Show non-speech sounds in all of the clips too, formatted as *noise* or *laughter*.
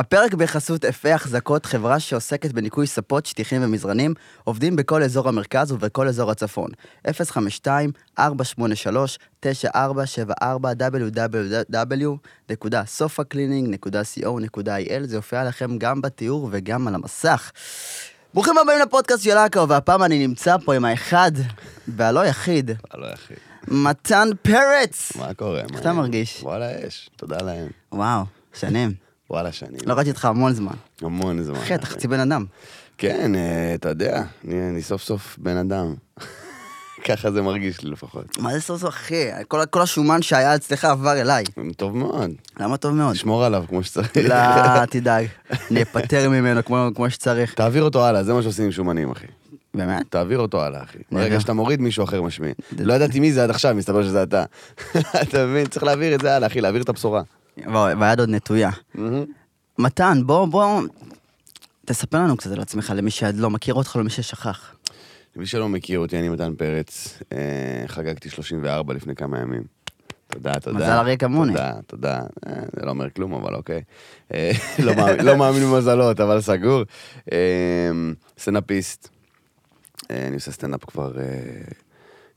הפרק בחסות אפי החזקות, חברה שעוסקת בניקוי ספות, שטיחים ומזרנים, עובדים בכל אזור המרכז ובכל אזור הצפון. 052-483-9474 www.sofacleaning.co.il זה יופיע לכם גם בתיאור וגם על המסך. ברוכים הבאים לפודקאסט של אקו, והפעם אני נמצא פה עם האחד והלא יחיד, הלו אחי, מתן פרץ! מה קורה? איך אתה מרגיש? וואלה יש, תודה להם. וואו, שנים. וואלה שנים. לא ראיתי אותך המון זמן. המון זמן. אחי, אתה חצי בן אדם. כן, אה, אתה יודע, אני אני סוף סוף בן אדם. *laughs* ככה זה מרגיש לי לפחות. מה זה סוף סוף, אחי? כל, כל השומן שהיה אצלך עבר אליי. טוב מאוד, למה טוב מאוד? תשמור עליו כמו שצריך. לא, *laughs* תדאג. אני אפטר ממנו כמו, כמו שצריך. תעביר אותו הלאה, זה מה שעושים עם שומנים, אחי. באמת? תעביר אותו הלאה, אחי. ברגע שאתה מוריד, מישהו אחר משמין. לא ידעתי מי זה עד עכשיו, מסתבר שזה אתה. *laughs* אתה מבין? צריך להעביר את זה הלאה, אחי, להעביר את הבשורה. והיד עוד נטויה. מתן, בוא, בוא... תספר לנו קצת על עצמך, למי שלא מכיר אותך, למי ששכח. למי שלא מכיר אותי, אני מתן פרץ. אה, חגגתי 34 לפני כמה ימים. תודה, תודה. מזל אריה כמוני. תודה, תודה. אה, זה לא אומר כלום, אבל אוקיי. אה, *laughs* לא מאמין- לא מאמין במזלות, אבל סגור. סטנדאפיסט. אני עושה סטנדאפ כבר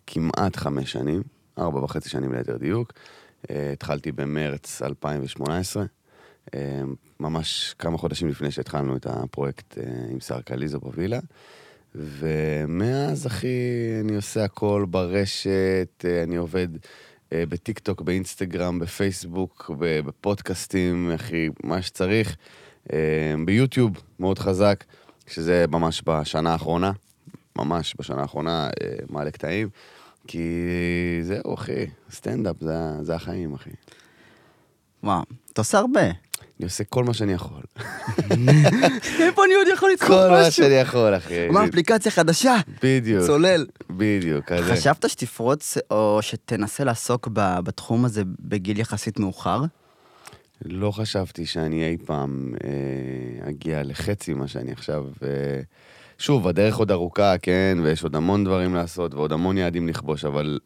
כמעט חמש שנים, ארבע וחצי שנים ליתר דיוק. אה, התחלתי במרץ 2018. אה, ממש כמה חודשים לפני שהתחלנו את הפרויקט אה, עם שר קליזו בווילה. ומאז, אחי, אני עושה הכל ברשת, אני עובד בטיקטוק, באינסטגרם, בפייסבוק, בפודקאסטים, אחי, מה שצריך. ביוטיוב, מאוד חזק, שזה ממש בשנה האחרונה, ממש בשנה האחרונה, מעלה קטעים. כי זהו, אחי, סטנדאפ זה, זה החיים, אחי. וואו, אתה עושה הרבה. אני עושה כל מה שאני יכול. איפה אני עוד יכול לדחוף כל מה משהו? שאני יכול, אחי. מה, אפליקציה חדשה? בדיוק. צולל. בדיוק, כזה. חשבת שתפרוץ או שתנסה לעסוק בתחום הזה בגיל יחסית מאוחר? לא חשבתי שאני אי פעם אה, אגיע לחצי מה שאני עכשיו... אה, שוב, הדרך עוד ארוכה, כן, ויש עוד המון דברים לעשות ועוד המון יעדים לכבוש, אבל...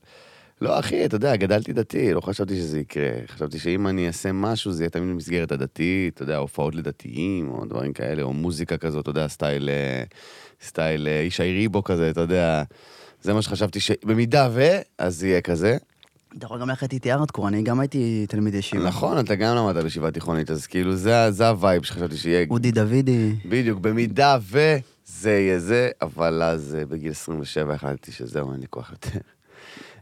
לא, אחי, אתה יודע, גדלתי דתי, לא חשבתי שזה יקרה. חשבתי שאם אני אעשה משהו, זה יהיה תמיד במסגרת הדתית, אתה יודע, הופעות לדתיים, או דברים כאלה, או מוזיקה כזאת, אתה יודע, סטייל... אה, סטייל אה, איש העיריבו כזה, אתה יודע. זה מה שחשבתי שבמידה ו... אז יהיה כזה. אתה יכול גם ללכת איתי ארדקור, אני גם הייתי תלמיד ישיבה. נכון, אתה גם למדת בישיבה תיכונית, אז כאילו זה, זה ה vibe שחשבתי שיהיה. אודי דוידי. בדיוק, במידה וזה יהיה זה, אבל אז אה, בגיל 27 החלטתי שזהו, אין לי כוח יותר.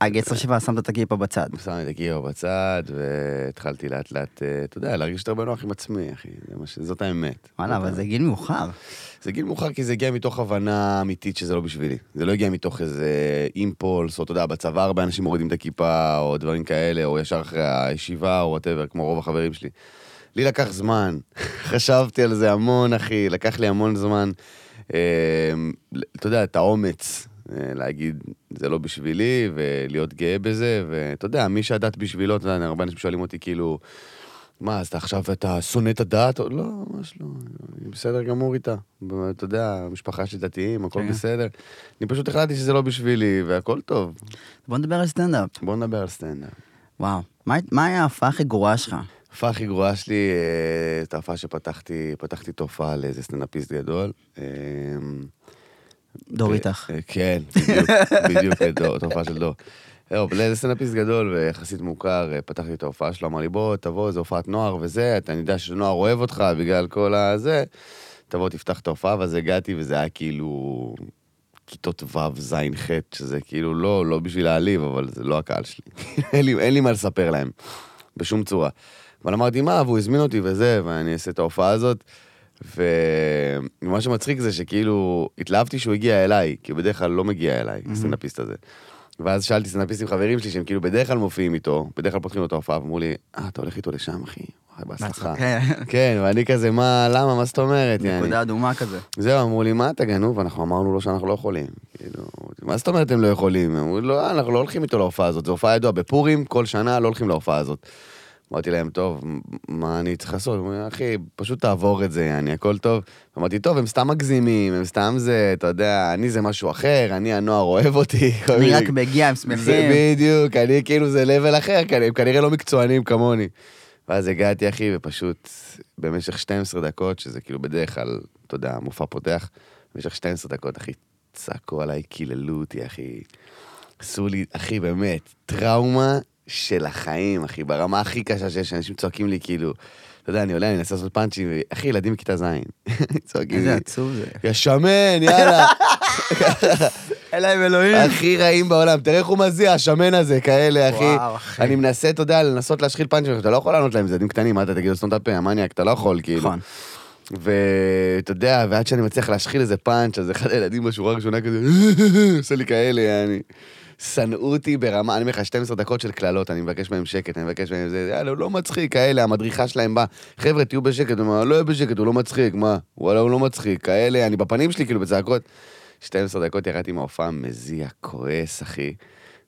בגיל 27 שמת את הכיפה בצד. שמתי את הגירו בצד, והתחלתי לאט לאט, אה, אתה יודע, להרגיש יותר בנוח עם עצמי, אחי. זה. זאת האמת. וואלה, אבל זה גיל מאוחר. זה גיל מאוחר כי זה הגיע מתוך הבנה אמיתית שזה לא בשבילי. זה לא הגיע מתוך איזה אימפולס, או אתה יודע, בצבא הרבה אנשים מורידים את הכיפה, או דברים כאלה, או ישר אחרי הישיבה, או whatever, כמו רוב החברים שלי. לי לקח זמן, *laughs* חשבתי על זה המון, אחי, לקח לי המון זמן. אה, אתה יודע, את האומץ אה, להגיד, זה לא בשבילי, ולהיות גאה בזה, ואתה יודע, מי שהדת בשבילו, אתה יודע, הרבה אנשים שואלים אותי, כאילו, מה, אז אתה עכשיו, אתה שונא את הדת? לא, ממש לא, אני בסדר גמור איתה. אתה יודע, המשפחה שלי דתיים, הכל כן. בסדר. אני פשוט החלטתי שזה לא בשבילי, והכל טוב. בוא נדבר על סטנדאפ. בוא נדבר על סטנדאפ. וואו. מה- מה הייתה ההופעה הכי גרועה שלך? ההופעה הכי גרועה שלי, אה, את ההופעה שפתחתי, פתחתי הופעה לאיזה סטנדאפיסט גדול. אה, דור ו- איתך. אה, כן, בדיוק, *laughs* בדיוק, הופעה של דור. זהו, לאיזה סטנדאפיסט גדול ויחסית מוכר, אה, פתחתי את ההופעה שלו, אמר לי, בוא, תבוא, זו הופעת נוער וזה, אתה יודע שנוער אוהב אותך בגלל כל הזה, תבוא, תפתח את ההופעה, ואז הגעתי, וזה היה כאילו... כיתות ו', ז', ח', שזה כאילו לא, לא בשביל להעליב, אבל זה לא הקהל שלי. *laughs* אין, לי, אין לי מה לספר להם, בשום צורה. אבל אמרתי, מה, והוא הזמין אותי וזה, ואני אעשה את ההופעה הזאת. ומה שמצחיק זה שכאילו, התלהבתי שהוא הגיע אליי, כי הוא בדרך כלל לא מגיע אליי, הסטנדאפיסט הזה. ואז שאלתי סטנדאפיסטים חברים שלי, שהם כאילו בדרך כלל מופיעים איתו, בדרך כלל פותחים לו את ההופעה, ואמרו לי, אה, אתה הולך איתו לשם, אחי? וואי, בהצלחה. כן. *laughs* כן, ואני כזה, מה, למה, מה זאת אומרת? יעני?" נקודה אדומה כזה. זהו, אמרו לי, מה אתה גנוב? אנחנו אמרנו לו שאנחנו לא יכולים. כאילו, מה זאת אומרת הם לא יכולים? אמרו לי, לא, אנחנו לא הולכים איתו להופעה הזאת. זו הופעה ידועה בפורים, כל שנה לא הולכים להופעה הזאת. אמרתי להם, טוב, מה אני צריך לעשות? אמרו לי, אחי, פשוט תעבור את זה, יעני, הכל טוב. אמרתי, טוב, הם סתם מגזימים, הם סתם זה, אתה יודע, אני זה משהו אחר, אני הנוער אוהב אותי. *laughs* אני רק מגיע, הם זה שמחים. בדיוק, אני כאילו זה לבל אחר, הם כנראה לא מקצוענים כמוני. ואז הגעתי, אחי, ופשוט במשך 12 דקות, שזה כאילו בדרך כלל, אתה יודע, מופע פותח, במשך 12 דקות, אחי, צעקו עליי, קיללו אותי, אחי. עשו לי, אחי, באמת, טראומה של החיים, אחי, ברמה הכי קשה שיש, אנשים צועקים לי, כאילו, אתה יודע, אני עולה, אני מנסה לעשות פאנצ'ים, אחי, ילדים מכיתה ז', *laughs* צועקים לי, איזה עצוב זה. יא שמן, יאללה. *laughs* אין להם אלוהים. הכי רעים בעולם, תראה איך הוא מזיע, השמן הזה, כאלה, אחי. וואו, אחי. אני מנסה, אתה יודע, לנסות להשחיל פאנצ'ים, אתה לא יכול לענות להם, זה ילדים קטנים, מה אתה תגיד סתום את הפה, המניאק, אתה לא יכול, כאילו. נכון. ואתה יודע, ועד שאני מצליח להשחיל איזה פאנץ', אז אחד הילדים בשורה הראשונה כזה, *laughs* עושה לי כאלה, יעני. שנאו אותי ברמה, אני אומר לך, 12 דקות של קללות, אני מבקש מהם שקט, אני מבקש מהם זה, יאללה, הוא לא מצחיק, כאלה, המדריכה שלהם באה, חבר'ה, תהיו בשקט, הוא אומר, לא יהיה בשקט, הוא לא מצחיק, מה? וואלה, הוא לא מצחיק, כאלה, אני בפנים שלי, כאילו, בצעקות. 12 דקות ירדתי מההופעה מזיע, כועס, אחי.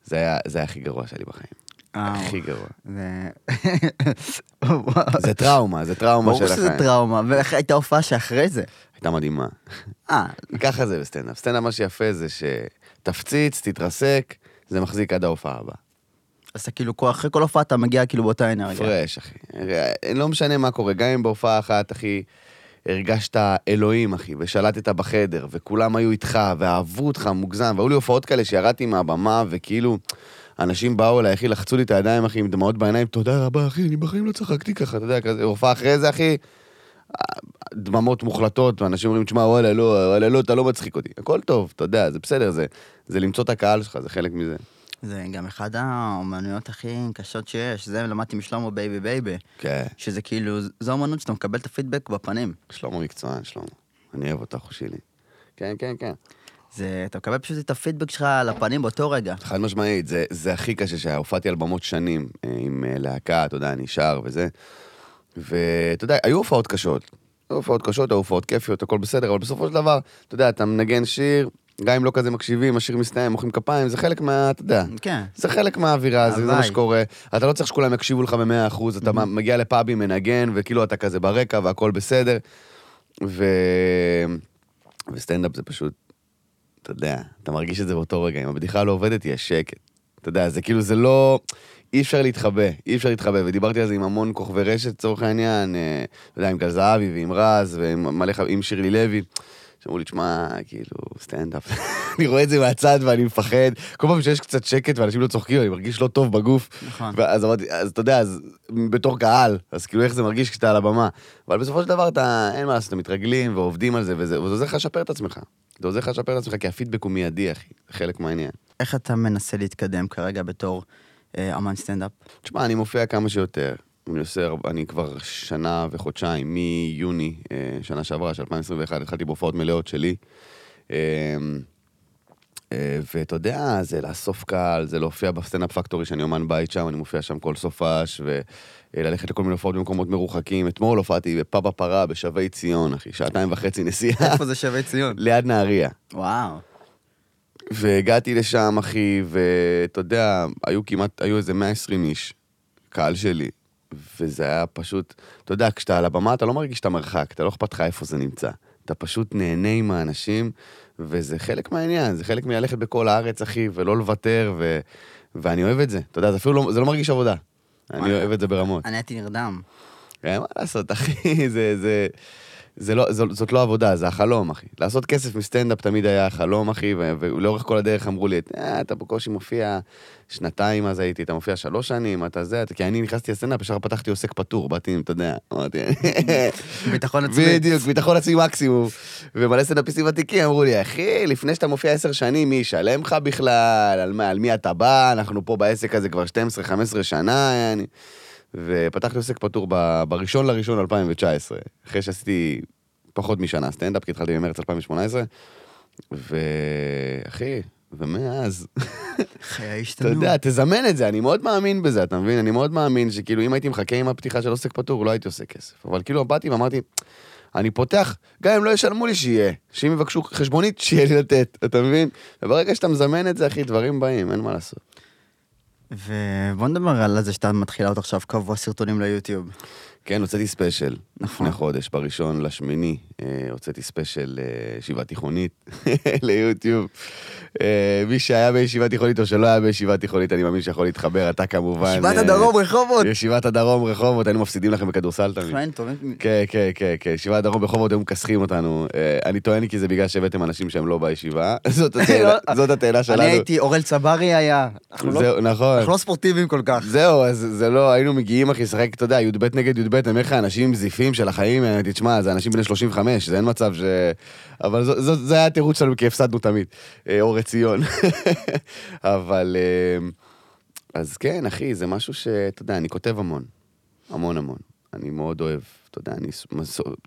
זה היה, זה היה הכי גרוע שלי בחיים. אה, הכי גרוע. *laughs* זה... טראומה, זה טראומה של ברור שזה החיים. טראומה, ואיך הייתה הופעה שאחרי זה? הייתה מדהימה. אה, *laughs* ככה זה בסטנדאפ. סטנדאפ מה שיפה זה שתפציץ, תתרסק, זה מחזיק עד ההופעה הבאה. אז אתה כאילו, אחרי כל הופעה אתה מגיע כאילו באותה אנרגיה. fresh, אחי. לא משנה מה קורה, גם אם בהופעה אחת, אחי, הרגשת אלוהים, אחי, ושלטת בחדר, וכולם היו איתך, ואהבו אותך מוגזם, והיו לי הופעות כאלה שירדתי מהבמה, וכאילו, אנשים באו אליי, אחי, לחצו לי את הידיים, אחי, עם דמעות בעיניים, תודה רבה, אחי, אני בחיים לא צחקתי ככה, אתה יודע, כזה, הופעה אחרי זה, אחי, דממות מוחלטות, ואנשים אומרים, תשמע, וואלה, לא, וואלה, לא, אתה לא מצחיק אותי. הכל טוב, אתה יודע, זה בסדר, זה, זה למצוא את הקהל שלך, זה חלק מזה. זה גם אחד האומנויות הכי קשות שיש, זה למדתי משלמה בייבי בייבי, כן. שזה כאילו, זו אומנות שאתה מקבל את הפידבק בפנים. שלמה מקצוען, שלמה. אני אוהב אותך, הוא שלי. כן, כן, כן. זה, אתה מקבל פשוט את הפידבק שלך לפנים באותו רגע. חד משמעית, זה, זה הכי קשה שהופעתי על במות שנים אה, עם אה, להקה, אתה יודע, אני שר וזה. ואתה יודע, היו הופעות קשות. היו הופעות קשות, היו הופעות כיפיות, הכל בסדר, אבל בסופו של דבר, אתה יודע, אתה מנגן שיר, גם אם לא כזה מקשיבים, השיר מסתיים, מוחאים כפיים, זה חלק מה, אתה יודע, כן. זה חלק מהאווירה, זה, זה מה. שקורה. אתה לא צריך שכולם יקשיבו לך במאה אחוז, אתה מגיע לפאבים, מנגן, וכאילו אתה כזה ברקע והכל בסדר. ו... וסטנדאפ זה פשוט, אתה יודע, אתה מרגיש את זה באותו רגע, אם הבדיחה לא עובדת, יש שקט. אתה יודע, זה כאילו, זה לא... אי אפשר להתחבא, אי אפשר להתחבא, ודיברתי על זה עם המון כוכבי רשת, לצורך העניין, אה, אתה יודע, עם גל זהבי ועם רז, ועם מלא, ח- עם שירלי לוי. שאמרו לי, תשמע, כאילו, סטנדאפ. *laughs* אני רואה את זה מהצד ואני מפחד. כל פעם שיש קצת שקט ואנשים לא צוחקים, אני מרגיש לא טוב בגוף. נכון. ואז אמרתי, אז אתה יודע, אז בתור קהל, אז כאילו איך זה מרגיש כשאתה על הבמה. אבל בסופו של דבר אתה, אין מה לעשות, אתם מתרגלים ועובדים על זה, וזה וזה עוזר לך לשפר את עצמך. זה עוזר לך לשפר את עצמך, כי הפידבק הוא מיידי, אחי. חלק מהעניין. איך אתה מנסה להתקדם כרגע בתור אה, אמן סטנדאפ? תשמע, אני מופיע כמה שיותר. אני עושה, אני כבר שנה וחודשיים, מיוני, אה, שנה שעברה, של 2021, התחלתי בהופעות מלאות שלי. אה, אה, ואתה יודע, זה לאסוף קהל, זה להופיע בסטנדאפ פקטורי, שאני אומן בית שם, אני מופיע שם כל סופש, וללכת לכל מיני הופעות במקומות מרוחקים. אתמול הופעתי בפאב הפרה בשבי ציון, אחי, שעתיים וחצי נסיעה, איפה זה שווה ציון? *laughs* ליד נהריה. וואו. והגעתי לשם, אחי, ואתה יודע, היו כמעט, היו איזה 120 איש, קהל שלי, וזה היה פשוט, אתה יודע, כשאתה על הבמה אתה לא מרגיש את המרחק, אתה לא אכפת לך איפה זה נמצא. אתה פשוט נהנה עם האנשים, וזה חלק מהעניין, זה חלק מללכת בכל הארץ, אחי, ולא לוותר, ו... ואני אוהב את זה. אתה יודע, זה אפילו לא, זה לא מרגיש עבודה. אני. אוהב את זה ברמות. אני הייתי נרדם. מה לעשות, אחי, זה, זה, זה לא, זו, זאת לא עבודה, זה החלום, אחי. לעשות כסף מסטנדאפ תמיד היה החלום, אחי, ו- ולאורך כל הדרך אמרו לי, אה, אתה בקושי מופיע שנתיים אז הייתי, אתה מופיע שלוש שנים, אתה זה, אתה... כי אני נכנסתי לסטנדאפ, ישר פתחתי עוסק פטור, באתי, אתה יודע, אמרתי, *laughs* ביטחון עצמי. בדיוק, ביטחון עצמי מקסימום. ומלא סטנדאפיסטים ותיקים אמרו לי, אחי, לפני שאתה מופיע עשר שנים, מי ישלם לך בכלל? על, מה, על מי אתה בא? אנחנו פה בעסק הזה כבר 12-15 שנה, יעני. ופתחתי עוסק פטור ב- בראשון לראשון 2019, אחרי שעשיתי פחות משנה סטנדאפ, כי התחלתי במרץ 2018, ואחי, ומאז, חיי *laughs* אתה השתנו. יודע, תזמן את זה, אני מאוד מאמין בזה, אתה מבין? אני מאוד מאמין שכאילו אם הייתי מחכה עם הפתיחה של עוסק פטור, לא הייתי עושה כסף. אבל כאילו באתי ואמרתי, אני פותח, גם אם לא ישלמו לי שיהיה, שאם יבקשו חשבונית, שיהיה לי לתת, אתה מבין? וברגע שאתה מזמן את זה, אחי, דברים באים, אין מה לעשות. ובוא נדבר על זה שאתה מתחיל לעלות עכשיו קבוע סרטונים ליוטיוב. כן, הוצאתי ספיישל נכון. לפני חודש, בראשון לשמיני, אה, הוצאתי ספיישל אה, ישיבה תיכונית *laughs* ליוטיוב. אה, מי שהיה בישיבה תיכונית או שלא היה בישיבה תיכונית, אני מאמין שיכול להתחבר, אתה כמובן. ישיבת הדרום רחובות. ישיבת הדרום רחובות, היינו מפסידים לכם בכדורסל תמיד. חיים טובים. כן, כן, כן, כן, ישיבת הדרום רחובות היו מכסחים אותנו. אני טוען כי זה בגלל שהבאתם אנשים שהם לא בישיבה. *laughs* זאת *laughs* הטענה- זאת הטענה שלנו. אני הייתי, אורל צברי היה. לא- נכון. אנחנו לא ספורטיביים כל כך. זהו, אז זה לא, היינו מגיעים, אחי, לשחק, אתה יודע, י"ב נגד י"ב, אני אומר לך, אנשים עם זיפים של החיים, אה, תשמע, זה אנשים בני 35, זה אין מצב ש... אבל זו- זו- זה היה התירוץ שלנו, כי הפסדנו תמיד, אה, אור עציון. *laughs* אבל... אה, אז כן, אחי, זה משהו שאתה יודע, אני כותב המון. המון המון. אני מאוד אוהב, אתה יודע, אני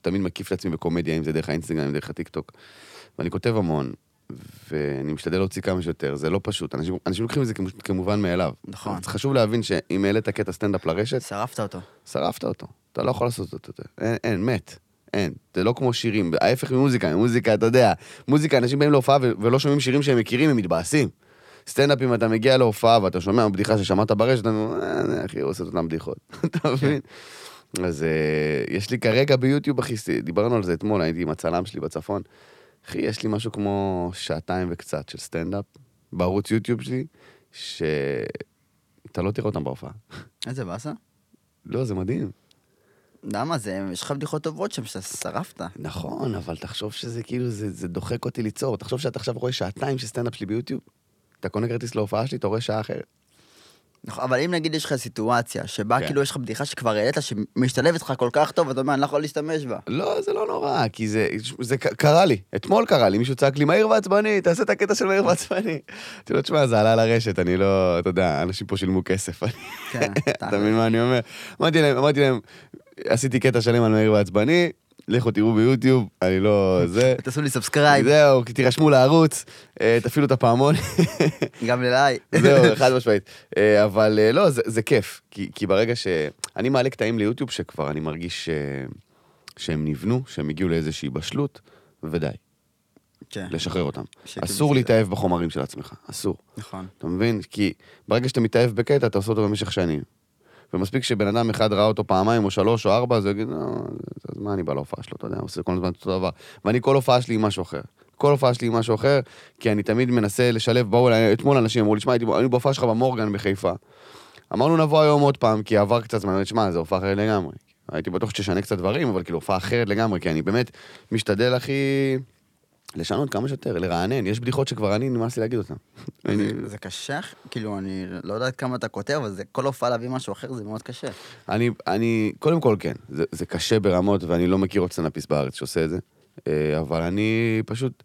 תמיד מקיף את עצמי בקומדיה, אם זה דרך האינסטגרם, אם דרך הטיקטוק. ואני כותב המון, ואני משתדל להוציא כמה שיותר, זה לא פשוט. אנשים, אנשים לוקחים את זה כמו- כמובן מאליו. נכון. אז חשוב להבין שאם העלית קטע סטנדאפ לרשת, שרפת אותו. שרפת אותו. אתה לא יכול לעשות אותו יותר. אין, אין, מת. אין. זה לא כמו שירים, ההפך ממוזיקה, מוזיקה, אתה יודע, מוזיקה, אנשים באים להופעה ולא שומעים שירים שהם מכירים, הם מתבאסים. סטנדאפ, אם אתה מגיע להופעה ואתה שומע בדיחה ששמעת ברשת, אתה אומר, "אה, אחי, הוא עושה את אותן בדיחות. *laughs* אתה מבין? אז אה, יש לי כרגע ביוטיוב, אחי, דיברנו על זה אתמול, הייתי עם הצלם שלי בצפון. אחי, יש לי משהו כמו שעתיים וקצת של סטנדאפ בערוץ יוטיוב שלי, שאתה לא תראה אותם בהופעה. איזה באסה. לא, זה מדהים. למה זה, יש לך בדיחות טובות שם שאתה שרפת. נכון, אבל תחשוב שזה כאילו, זה, זה דוחק אותי ליצור. תחשוב שאתה עכשיו רואה שעתיים של סטנדאפ שלי ביוטיוב. אתה קונה כרטיס להופעה שלי, אתה רואה שעה אחרת. נכון, אבל אם נגיד יש לך סיטואציה שבה כן. כאילו יש לך בדיחה שכבר העלית, שמשתלבת לך כל כך טוב, ואתה אומר, אני לא יכול להשתמש בה. לא, זה לא נורא, כי זה, זה קרה לי. אתמול קרה לי, מישהו צעק לי, מהיר ועצבני, תעשה את הקטע של מהיר ועצבני. אמרתי לו, תשמע, זה עלה לרשת, אני לא, אתה יודע, אנשים פה שילמו כסף. *laughs* כן, אתה מבין מה אני אומר? אמרתי להם, אמרתי להם, עשיתי קטע שלם על מהיר ועצבני, לכו תראו ביוטיוב, אני לא זה. *laughs* תעשו לי subscribe, זהו, תירשמו לערוץ, אה, תפעילו את הפעמון. *laughs* גם אליי. *laughs* זהו, חד משמעית. אה, אבל אה, לא, זה, זה כיף, כי, כי ברגע ש... אני מעלה קטעים ליוטיוב שכבר אני מרגיש ש... שהם נבנו, שהם הגיעו לאיזושהי בשלות, ודי, כן, לשחרר אותם. אסור להתאהב בחומרים של עצמך, אסור. נכון. אתה מבין? כי ברגע שאתה מתאהב בקטע, אתה עושה אותו במשך שנים. ומספיק שבן אדם אחד ראה אותו פעמיים או שלוש או ארבע, אז הוא יגיד, לא, אז מה אני בא להופעה שלו, אתה יודע, עושה כל הזמן אותו דבר. ואני, כל הופעה שלי היא משהו אחר. כל הופעה שלי היא משהו אחר, כי אני תמיד מנסה לשלב, באו אליי, אתמול אנשים אמרו לי, שמע, היינו בהופעה שלך במורגן בחיפה. אמרנו נבוא היום עוד פעם, כי עבר קצת זמן, שמע, זו הופעה אחרת לגמרי. הייתי בטוח שתשנה קצת דברים, אבל כאילו הופעה אחרת לגמרי, כי אני באמת משתדל, אחי, לשנות כמה שיותר, לרענן. יש בדיחות שכבר אני נמאס לי להגיד אותן. זה- קשה, כאילו, אני לא יודעת כמה אתה כותב, אבל זה כל הופעה להביא משהו אחר, זה מאוד קשה. אני, אני, קודם כל כן, זה, זה קשה ברמות, ואני לא מכיר עוד סטנדאפיסט בארץ שעושה את זה, אה, אבל אני פשוט,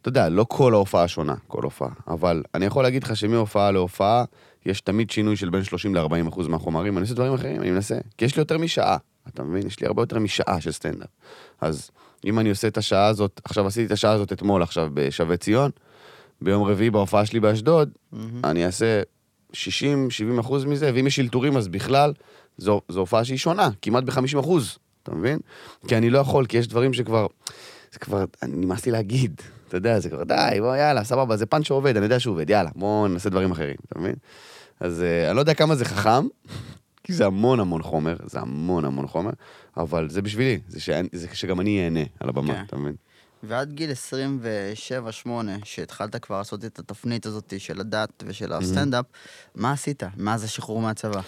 אתה יודע, לא כל ההופעה שונה, כל הופעה, אבל אני יכול להגיד לך שמהופעה להופעה, יש תמיד שינוי של בין 30 ל-40 אחוז מהחומרים, אני עושה דברים אחרים, אני מנסה, כי יש לי יותר משעה, אתה מבין? יש לי הרבה יותר משעה של סטנדאפ. אז אם אני עושה את השעה הזאת, עכשיו עשיתי את השעה הזאת אתמול, עכשיו בשבי ציון, ביום רביעי בהופעה שלי באשדוד, אני אעשה 60-70 אחוז מזה, ואם יש אלתורים אז בכלל, זו, זו הופעה שהיא שונה, כמעט ב-50 אחוז, אתה מבין? כי אני לא יכול, כי יש דברים שכבר, זה כבר, נמאס לי להגיד, אתה יודע, זה כבר, די, בוא, יאללה, סבבה, זה פאנץ' שעובד, אני יודע שהוא עובד, יאללה, בוא נעשה דברים אחרים, אתה מבין? אז אה, אני לא יודע כמה זה חכם, כי זה המון המון חומר, זה המון המון חומר, אבל זה בשבילי, זה, שאני, זה שגם אני אהנה על הבמה, כן. אתה מבין? ועד גיל 27-8, שהתחלת כבר לעשות את התפנית הזאת של הדת ושל הסטנדאפ, מה עשית מאז השחרור מהצבא?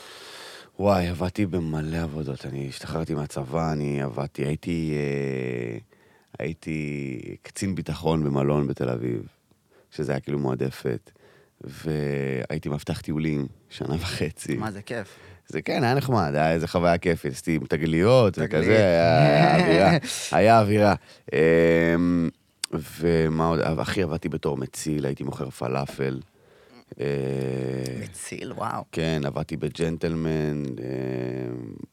וואי, עבדתי במלא עבודות. אני השתחררתי מהצבא, אני עבדתי, הייתי... אה, הייתי קצין ביטחון במלון בתל אביב, שזה היה כאילו מועדפת, והייתי מאבטח טיולים שנה וחצי. מה זה כיף. זה כן, היה נחמד, היה איזה חוויה כיפית, עשיתי עם תגליות. וכזה, היה *laughs* אווירה, היה אווירה. אמ, ומה עוד, אחי, עבדתי בתור מציל, הייתי מוכר פלאפל. אה, מציל, וואו. כן, עבדתי בג'נטלמן, אה,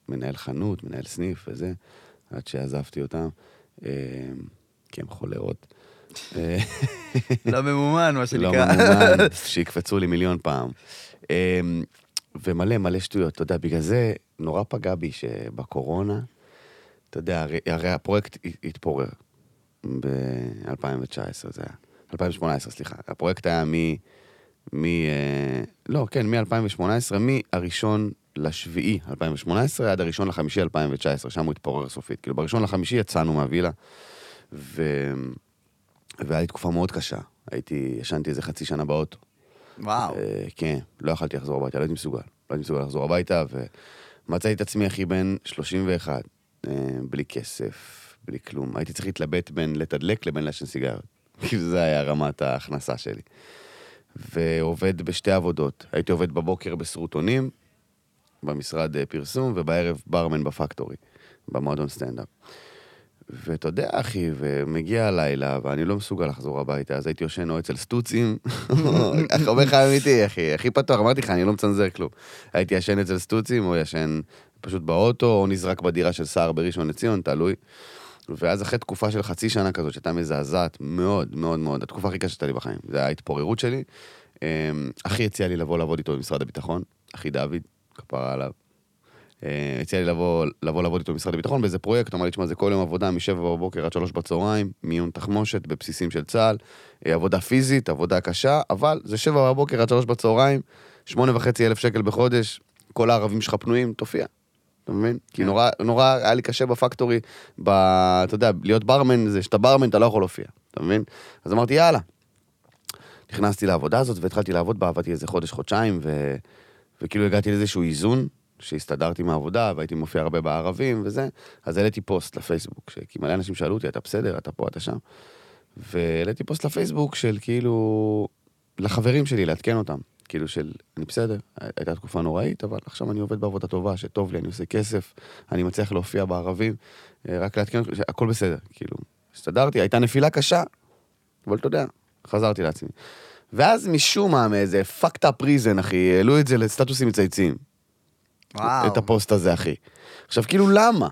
מנהל חנות, מנהל סניף וזה, עד שעזבתי אותם, אה, כי הם חולרות. לא ממומן, מה לא שנקרא. ממומן, *laughs* שיקפצו לי מיליון פעם. ומלא מלא שטויות, אתה יודע, בגלל זה נורא פגע בי שבקורונה, אתה יודע, הרי, הרי הפרויקט התפורר ב-2019, זה היה, 2018, סליחה. הפרויקט היה מ... אה, לא, כן, מ-2018, מהראשון לשביעי 2018 עד הראשון לחמישי 2019, שם הוא התפורר סופית. כאילו, בראשון לחמישי יצאנו מהווילה, ו... והיה לי תקופה מאוד קשה. הייתי, ישנתי איזה חצי שנה באוטו. וואו. אה, כן, לא יכלתי לחזור הביתה, לא הייתי מסוגל. לא הייתי מסוגל לחזור הביתה, ומצאתי את עצמי, אחי, בן 31, אה, בלי כסף, בלי כלום. הייתי צריך להתלבט בין לתדלק לבין לעשן סיגריות. *laughs* כאילו, זה היה רמת ההכנסה שלי. ועובד בשתי עבודות. הייתי עובד בבוקר בסרוטונים, במשרד אה, פרסום, ובערב ברמן בפקטורי, במועדון סטנדאפ. ואתה יודע, אחי, ומגיע הלילה, ואני לא מסוגל לחזור הביתה, אז הייתי יושן או אצל סטוצים, *laughs* איך אומר לך אמיתי, אחי, הכי פתוח, אמרתי לך, אני לא מצנזר כלום. הייתי ישן אצל סטוצים, או ישן פשוט באוטו, או נזרק בדירה של סער בראשון לציון, תלוי. ואז אחרי תקופה של חצי שנה כזאת, שהייתה מזעזעת מאוד, מאוד מאוד, התקופה הכי קשה שהייתה לי בחיים, זה היה ההתפוררות שלי. אמ, אחי הציע לי לבוא לעבוד איתו במשרד הביטחון, אחי דוד, כפרה עליו. אה, הציע לי לבוא, לבוא לעבוד איתו במשרד הביטחון באיזה פרויקט, אמר לי, תשמע, זה כל יום עבודה מ-7 בבוקר עד 3 בצהריים, מיון תחמושת בבסיסים של צה"ל, אה, עבודה פיזית, עבודה קשה, אבל זה 7 בבוקר עד 3 בצהריים, 8.5 אלף שקל בחודש, כל הערבים שלך פנויים, תופיע. אתה מבין? כי כן. נורא, נורא היה לי קשה בפקטורי, ב... אתה יודע, להיות ברמן זה שאתה ברמן אתה לא יכול להופיע, אתה מבין? אז אמרתי, יאללה. נכנסתי לעבודה הזאת והתחלתי לעבוד בה, עבדתי איזה חודש, חודשיים, ו... וכאילו הגעתי לאיזשהו איזון, שהסתדרתי מהעבודה, והייתי מופיע הרבה בערבים וזה, אז העליתי פוסט לפייסבוק, כי מלא אנשים שאלו אותי, אתה בסדר, אתה פה, אתה שם. והעליתי פוסט לפייסבוק של כאילו, לחברים שלי, לעדכן אותם. כאילו של, אני בסדר, הייתה תקופה נוראית, אבל עכשיו אני עובד בעבודה טובה, שטוב לי, אני עושה כסף, אני מצליח להופיע בערבים, אה, רק לעדכן אותם, שהכל בסדר, כאילו, הסתדרתי, הייתה נפילה קשה, אבל אתה יודע, חזרתי לעצמי. ואז משום מה, מאיזה fucked up reason, אחי, העלו את זה לסטטוסים מצייצים. וואו. את הפוסט הזה, אחי. עכשיו, כאילו, למה?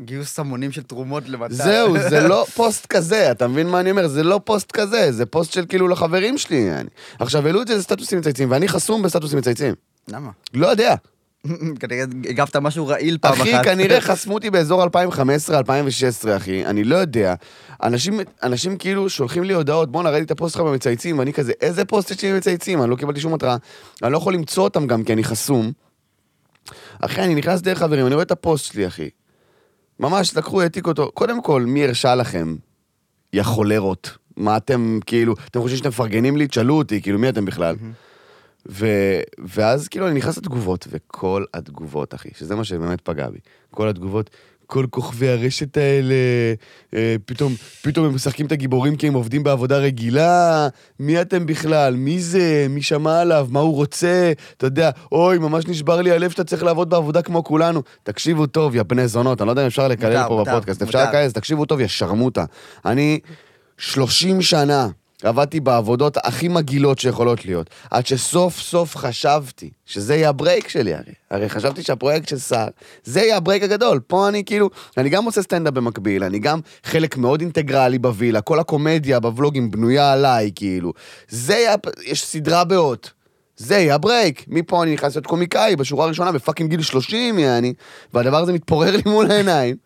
גיוס המונים של תרומות למתי. זהו, זה *laughs* לא פוסט כזה, אתה מבין מה אני אומר? זה לא פוסט כזה, זה פוסט של כאילו לחברים שלי. יעני. עכשיו, העלו את זה לסטטוסים מצייצים, ואני חסום בסטטוסים מצייצים. למה? לא יודע. *laughs* כנראה הגבת משהו רעיל פעם אחת. אחי, כנראה *laughs* חסמו אותי באזור 2015-2016, אחי, אני לא יודע. אנשים, אנשים כאילו שולחים לי הודעות, בואנה, ראיתי את הפוסט שלך במצייצים, ואני כזה, איזה פוסט יש לי במצייצים? אני לא קיבלתי שום התראה. אני לא יכול למצוא אותם גם כי אני חסום. אחי, אני נכנס דרך חברים, אני רואה את הפוסט שלי, אחי. ממש לקחו, העתיקו אותו. קודם כל, מי הרשה לכם, יא חולרות? מה אתם, כאילו, אתם חושבים שאתם מפרגנים לי? תשאלו אותי, כאילו, מי אתם בכלל? ו... ואז כאילו אני נכנס לתגובות, וכל התגובות, אחי, שזה מה שבאמת פגע בי. כל התגובות, כל כוכבי הרשת האלה, אה, פתאום, פתאום הם משחקים את הגיבורים כי הם עובדים בעבודה רגילה, מי אתם בכלל? מי זה? מי שמע עליו? מה הוא רוצה? אתה יודע, אוי, ממש נשבר לי הלב שאתה צריך לעבוד בעבודה כמו כולנו. תקשיבו טוב, יא בני זונות, אני לא יודע אם אפשר לקלל פה בפודקאסט, אפשר. לקלל, תקשיבו טוב, יא שרמוטה. אני 30 שנה עבדתי בעבודות הכי מגעילות שיכולות להיות, עד שסוף סוף חשבתי שזה יהיה ה break שלי הרי. הרי חשבתי שהפרויקט של סער, זה יהיה ה break הגדול. פה אני כאילו, אני גם עושה סטנדאפ במקביל, אני גם חלק מאוד אינטגרלי בווילה, כל הקומדיה בוולוגים בנויה עליי, כאילו. זה יהיה, יש סדרה באות. זה יהיה ה break. מפה אני נכנס להיות קומיקאי בשורה הראשונה ב fucking גיל 30, יעני, והדבר הזה מתפורר לי מול העיניים.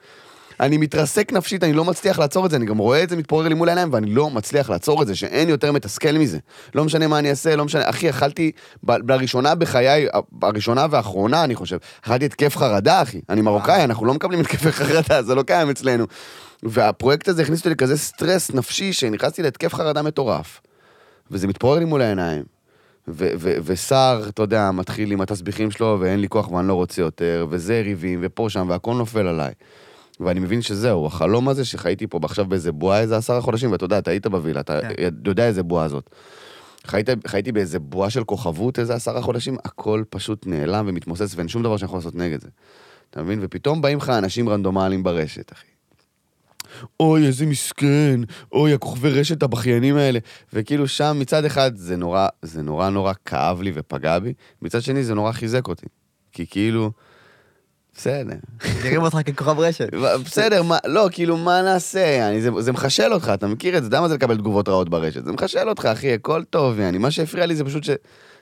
אני מתרסק נפשית, אני לא מצליח לעצור את זה, אני גם רואה את זה מתפורר לי מול העיניים, ואני לא מצליח לעצור את זה, שאין יותר מתסכל מזה. לא משנה מה אני אעשה, לא משנה, אחי, אכלתי, ב- לראשונה בחיי, הראשונה והאחרונה, אני חושב, אכלתי התקף חרדה, אחי. אני מרוקאי, אנחנו לא מקבלים התקפי חרדה, זה לא קיים אצלנו. והפרויקט הזה הכניס אותי לכזה סטרס נפשי, שנכנסתי להתקף חרדה מטורף. וזה מתפורר לי מול העיניים. ו- ו- וסער, אתה יודע, מתחיל עם התסביכים שלו, ואין לי כוח ואני לא רוצה יותר, וזה ריבים, ופה שם, והכל נופל עליי. ואני מבין שזהו, החלום הזה שחייתי פה עכשיו באיזה בועה איזה עשרה חודשים, ואתה יודע, אתה היית בווילה, אתה כן. יודע איזה בועה זאת. חיית, חייתי באיזה בועה של כוכבות איזה עשרה חודשים, הכל פשוט נעלם ומתמוסס, ואין שום דבר שאני יכול לעשות נגד זה. אתה מבין? ופתאום באים לך אנשים רנדומליים ברשת, אחי. אוי, איזה מסכן, אוי, הכוכבי רשת הבכיינים האלה. וכאילו שם מצד אחד זה נורא, זה נורא נורא כאב לי ופגע בי, מצד שני זה נורא חיזק אותי. כי כאילו, בסדר. נראים אותך ככוכב רשת. בסדר, מה, לא, כאילו, מה נעשה? אני, זה, זה מחשל אותך, אתה מכיר את זה? אתה יודע מה זה לקבל תגובות רעות ברשת? זה מחשל אותך, אחי, הכל טוב, יעני. מה שהפריע לי זה פשוט ש...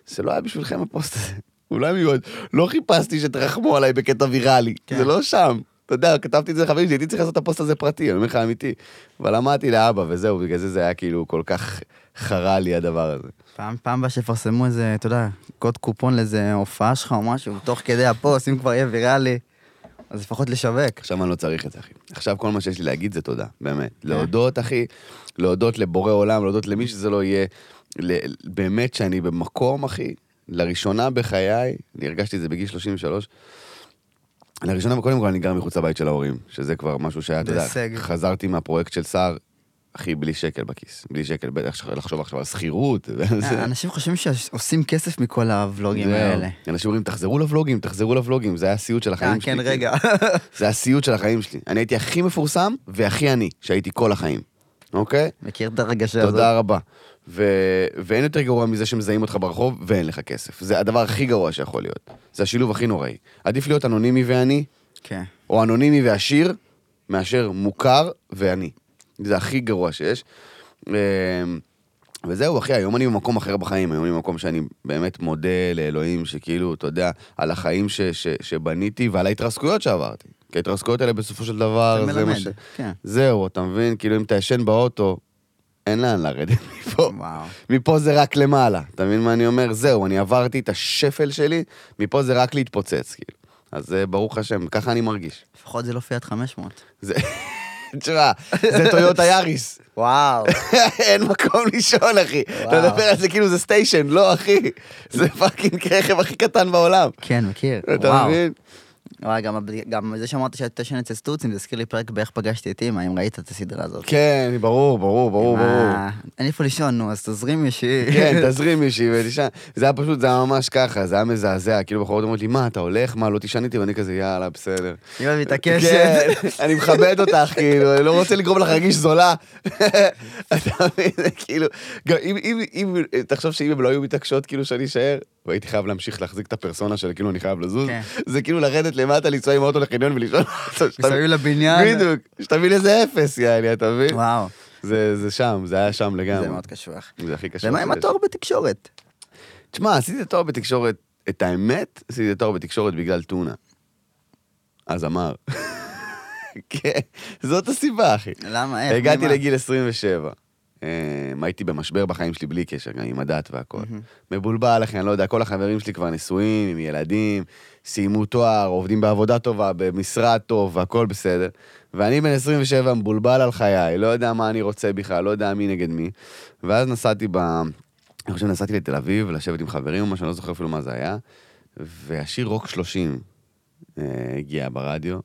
זה לא היה בשבילכם הפוסט הזה. *laughs* אולי מיועד. לא חיפשתי שתרחמו עליי בקטע ויראלי. כן. זה לא שם. אתה יודע, כתבתי את זה לחברים שלי, הייתי צריך לעשות את הפוסט הזה פרטי, אני אומר לך אמיתי. אבל אמרתי לאבא וזהו, בגלל זה זה היה כאילו כל כך חרה לי הדבר הזה. פעם, פעם הבאה שיפרסמו איזה, אתה יודע, קוד קופון לאיזה הופעה שלך או משהו, תוך כדי הפוסט, אם כבר יהיה ויראלי, אז לפחות לשווק. עכשיו אני לא צריך את זה, אחי. עכשיו כל מה שיש לי להגיד זה תודה, באמת. להודות, אחי, להודות לבורא עולם, להודות למי שזה לא יהיה. ל- באמת שאני במקום, אחי, לראשונה בחיי, אני הרגשתי את זה בגיל 33, לראשונה, קודם כל אני גר מחוץ לבית של ההורים, שזה כבר משהו שהיה, אתה יודע. חזרתי מהפרויקט של סער, אחי, בלי שקל בכיס, בלי שקל, בטח לחשוב עכשיו על שכירות. וזה. אנשים חושבים שעושים כסף מכל הוולוגים. האלה. אנשים אומרים, תחזרו לבלוגים, תחזרו לבלוגים, זה היה הסיוט של אה, החיים שלי. כן, רגע. *laughs* זה הסיוט של החיים שלי. אני הייתי הכי מפורסם והכי עני, שהייתי כל החיים, אוקיי? מכיר את הרגשה הזאת? תודה רבה. ו... ואין יותר גרוע מזה שמזהים אותך ברחוב ואין לך כסף. זה הדבר הכי גרוע שיכול להיות. זה השילוב הכי נוראי. עדיף להיות אנונימי ועני, כן. או אנונימי ועשיר, מאשר מוכר ועני. זה הכי גרוע שיש. אמ, וזהו, אחי, היום אני במקום אחר בחיים, היום אני במקום שאני באמת מודה לאלוהים, שכאילו, אתה יודע, על החיים ש, ש, שבניתי ועל ההתרסקויות שעברתי. כי ההתרסקויות האלה בסופו של דבר, זה זה מה ש... כן. זהו, אתה מבין? כאילו, אם אתה ישן באוטו, אין לאן לרדת *laughs* מפה. וואו. מפה זה רק למעלה, אתה מבין מה אני אומר? זהו, אני עברתי את השפל שלי, מפה זה רק להתפוצץ, כאילו. אז אה, ברוך השם, ככה אני מרגיש. לפחות זה לא פיאט 500. זה... *laughs* תשמע, זה טויוטה יאריס. וואו. *laughs* אין מקום לישון, אחי. אתה. מדבר על זה כאילו זה סטיישן, לא, אחי. זה fucking רכב הכי קטן בעולם. כן, מכיר. אתה. מבין? וואי, גם, גם זה שאמרת שאתה ישן אצל סטוצים, זה הזכיר לי פרק באיך פגשתי את אמא, אם ראית את הסדרה הזאת. כן, ברור, ברור, ברור, ברור. אין איפה לישון, נו, אז תזרים אישי. כן, *laughs* תזרים מישהי ותישן. זה היה פשוט, זה היה ממש ככה, זה היה מזעזע. כאילו בחורות אומרות לי, מה, אתה הולך? מה, לא תישן איתי? ואני כזה, יאללה, בסדר. אמא מתעקשת. כן, אני מכבד אותך, כאילו, אני לא רוצה לגרום לך להרגיש זולה. *laughs* אתה מבין, כאילו, גם אם, אם, אם, תחשוב שאם הם לא היו מתעקשות, כאילו, שאני אשאר, והייתי חייב להמשיך להחזיק את הפרסונה של כאילו אני חייב לזוז, כן. זה כאילו לרדת למטה, לנסוע עם האוטו לחניון ולישון. מסביב לבניין. בדיוק, שתבין איזה אפס, יאללה, אתה מבין? וואו, זה זה שם, זה היה שם לגמרי. זה מאוד קשוח. זה הכי קשה. ומה עם התואר בתקשורת? תשמע, עשיתי את התואר בתקשורת, את האמת, עשיתי את התואר בתקשורת בגלל טונה. אז אמר. *laughs* כן, זאת הסיבה, אחי. למה? איך? הגעתי? לגיל 27. אה, הייתי במשבר בחיים שלי בלי קשר, גם עם הדת והכל. מבולבל, אחי, אני לא יודע, כל החברים שלי כבר נשואים, עם ילדים, סיימו תואר, עובדים בעבודה טובה, במשרד טוב, והכל בסדר. ואני בן 27 מבולבל על חיי, לא יודע מה אני רוצה בכלל, לא יודע מי נגד מי. ואז נסעתי ב... אני חושב נסעתי לתל אביב, לשבת עם חברים או משהו, אני לא זוכר אפילו מה זה היה. והשיר רוק 30 אה, הגיע ברדיו.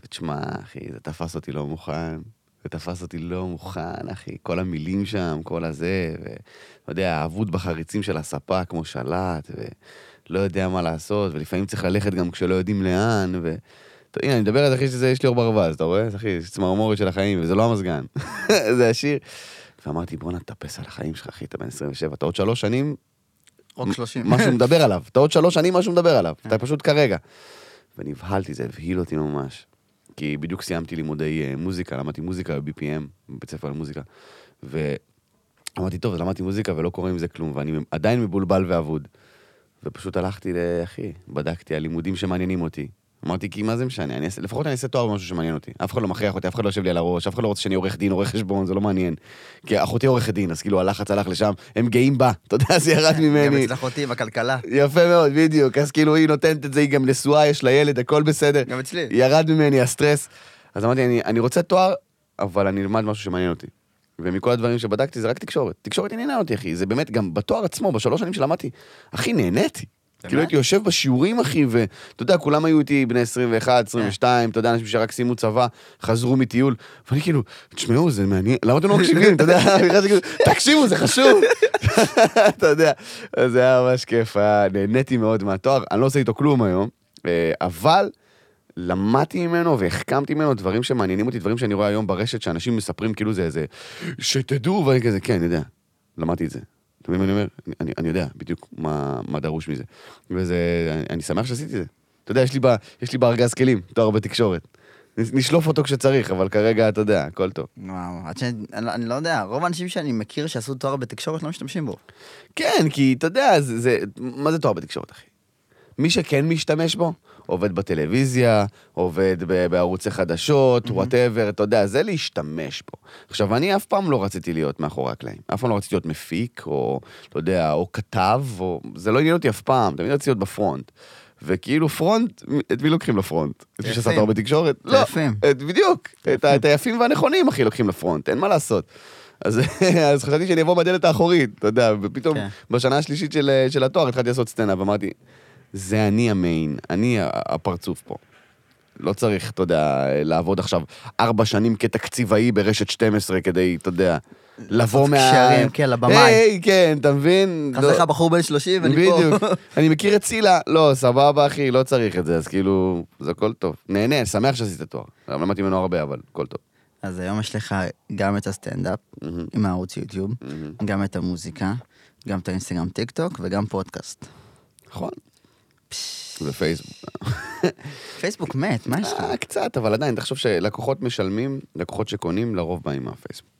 ותשמע, אחי, זה תפס אותי לא מוכן. זה תפס אותי לא מוכן, אחי. כל המילים שם, כל הזה, ואתה יודע, האבוד בחריצים של הספה כמו שלט, ולא יודע מה לעשות, ולפעמים צריך ללכת גם כשלא יודעים לאן, ו... הנה, אני מדבר על זה אחי שזה, יש לי אור ברווז, אתה רואה? אחי, יש צמרמורת של החיים, וזה לא המזגן. *laughs* זה השיר. ואמרתי, בואנה, תאפס על החיים שלך, אחי, אתה בן 27, אתה עוד שלוש שנים, רוק 30. משהו מדבר עליו. אתה עוד שלוש שנים משהו מדבר עליו. אתה פשוט כרגע. ונבהלתי, זה הבהיל אותי ממש. כי בדיוק סיימתי לימודי אה, מוזיקה, למדתי מוזיקה ב-BPM, בבית ספר למוזיקה. ואמרתי, טוב, למדתי מוזיקה ולא קורה עם זה כלום, ואני עדיין מבולבל ואבוד. ופשוט הלכתי לאחי, בדקתי על לימודים שמעניינים אותי. אמרתי, כי מה זה משנה? אני אעשה, לפחות אני אעשה תואר במשהו שמעניין אותי. אף אחד לא מכריח אותי, אף אחד לא יושב לי על הראש, אף אחד לא רוצה שאני עורך דין, עורך חשבון, זה לא מעניין. כי אחותי עורכת דין, אז כאילו הלחץ הלך לשם, הם גאים בה, אתה יודע, זה ירד *laughs* גם ממני. אצל אחותי בכלכלה. יפה מאוד, בדיוק. אז כאילו היא נותנת את זה, היא גם נשואה, יש לה ילד, הכל בסדר. גם אצלי. ירד ממני הסטרס. אז אמרתי, אני, אני רוצה תואר, אבל אני אלמד משהו שמעניין אותי. ומכל הדברים שבדקתי זה רק תקשורת. תקשורת עניינה אותי, אחי. זה באמת, גם בתואר עצמו, בשלוש שנים שלמדתי, אחי, נהניתי. כאילו הייתי יושב בשיעורים, אחי, ואתה יודע, כולם היו איתי בני 21, 22, אתה יודע, אנשים שרק סיימו צבא, חזרו מטיול, ואני כאילו, תשמעו, זה מעניין, למה אתם לא מקשיבים? אתה יודע, כאילו, תקשיבו, זה חשוב. *laughs* אתה יודע, זה היה ממש כיף, נהניתי מאוד מהתואר, אני לא עושה איתו כלום היום, אה, אבל למדתי ממנו והחכמתי ממנו דברים שמעניינים אותי, דברים שאני רואה היום ברשת, שאנשים מספרים כאילו זה איזה, שתדעו, ואני כזה, כן, אני יודע, למדתי את זה. אתה מבין מה אני אומר? אני- אני, יודע בדיוק מה, מה דרוש מזה. וזה, אני, אני שמח שעשיתי את זה. אתה יודע, יש לי, ב, יש לי בארגז כלים, תואר בתקשורת. נשלוף אותו כשצריך, אבל כרגע, אתה יודע, הכל טוב. וואו, עד שאני, אני, לא- אני לא יודע, רוב האנשים שאני מכיר שעשו תואר בתקשורת לא משתמשים בו. כן, כי אתה יודע, זה, זה, מה זה תואר בתקשורת, אחי? מי שכן משתמש בו, עובד בטלוויזיה, עובד ב- בערוצי חדשות, whatever, אתה יודע, זה להשתמש בו. עכשיו, אני אף פעם לא רציתי להיות מאחורי הקלעים. אף פעם לא רציתי להיות מפיק, או, אתה יודע, או כתב, או... זה לא עניין אותי אף פעם, תמיד רציתי להיות בפרונט. וכאילו פרונט, את מי לוקחים לפרונט? את מי. שעשה הרבה תקשורת? את לא. את, בדיוק. את, את היפים והנכונים, אחי, לוקחים לפרונט, אין מה לעשות. אז, *laughs* אז חשבתי שאני אבוא בדלת האחורית, אתה יודע, ופתאום כן. בשנה השלישית של, של התואר התחלתי לעשות סצנה, ואמרתי, זה אני המיין, אני הפרצוף פה. לא צריך, אתה יודע, לעבוד עכשיו ארבע שנים כתקציבאי ברשת 12 כדי, אתה יודע, לבוא מה... קשרים, כן, לבמאי. היי, כן, אתה מבין? חסר לך בחור בן 30 ואני פה. בדיוק. אני מכיר את צילה, לא, סבבה, אחי, לא צריך את זה, אז כאילו, זה הכל טוב. נהנה, שמח שעשית תואר. גם למדתי ממנו הרבה, אבל הכל טוב. אז היום יש לך גם את הסטנדאפ, עם הערוץ יוטיוב. גם את המוזיקה, גם את האינסטגרם טיק טוק וגם פודקאסט. נכון. ופייסבוק. פייסבוק מת, מה יש לך? אה, קצת, אבל עדיין, תחשוב שלקוחות משלמים, לקוחות שקונים, לרוב באים מהפייסבוק.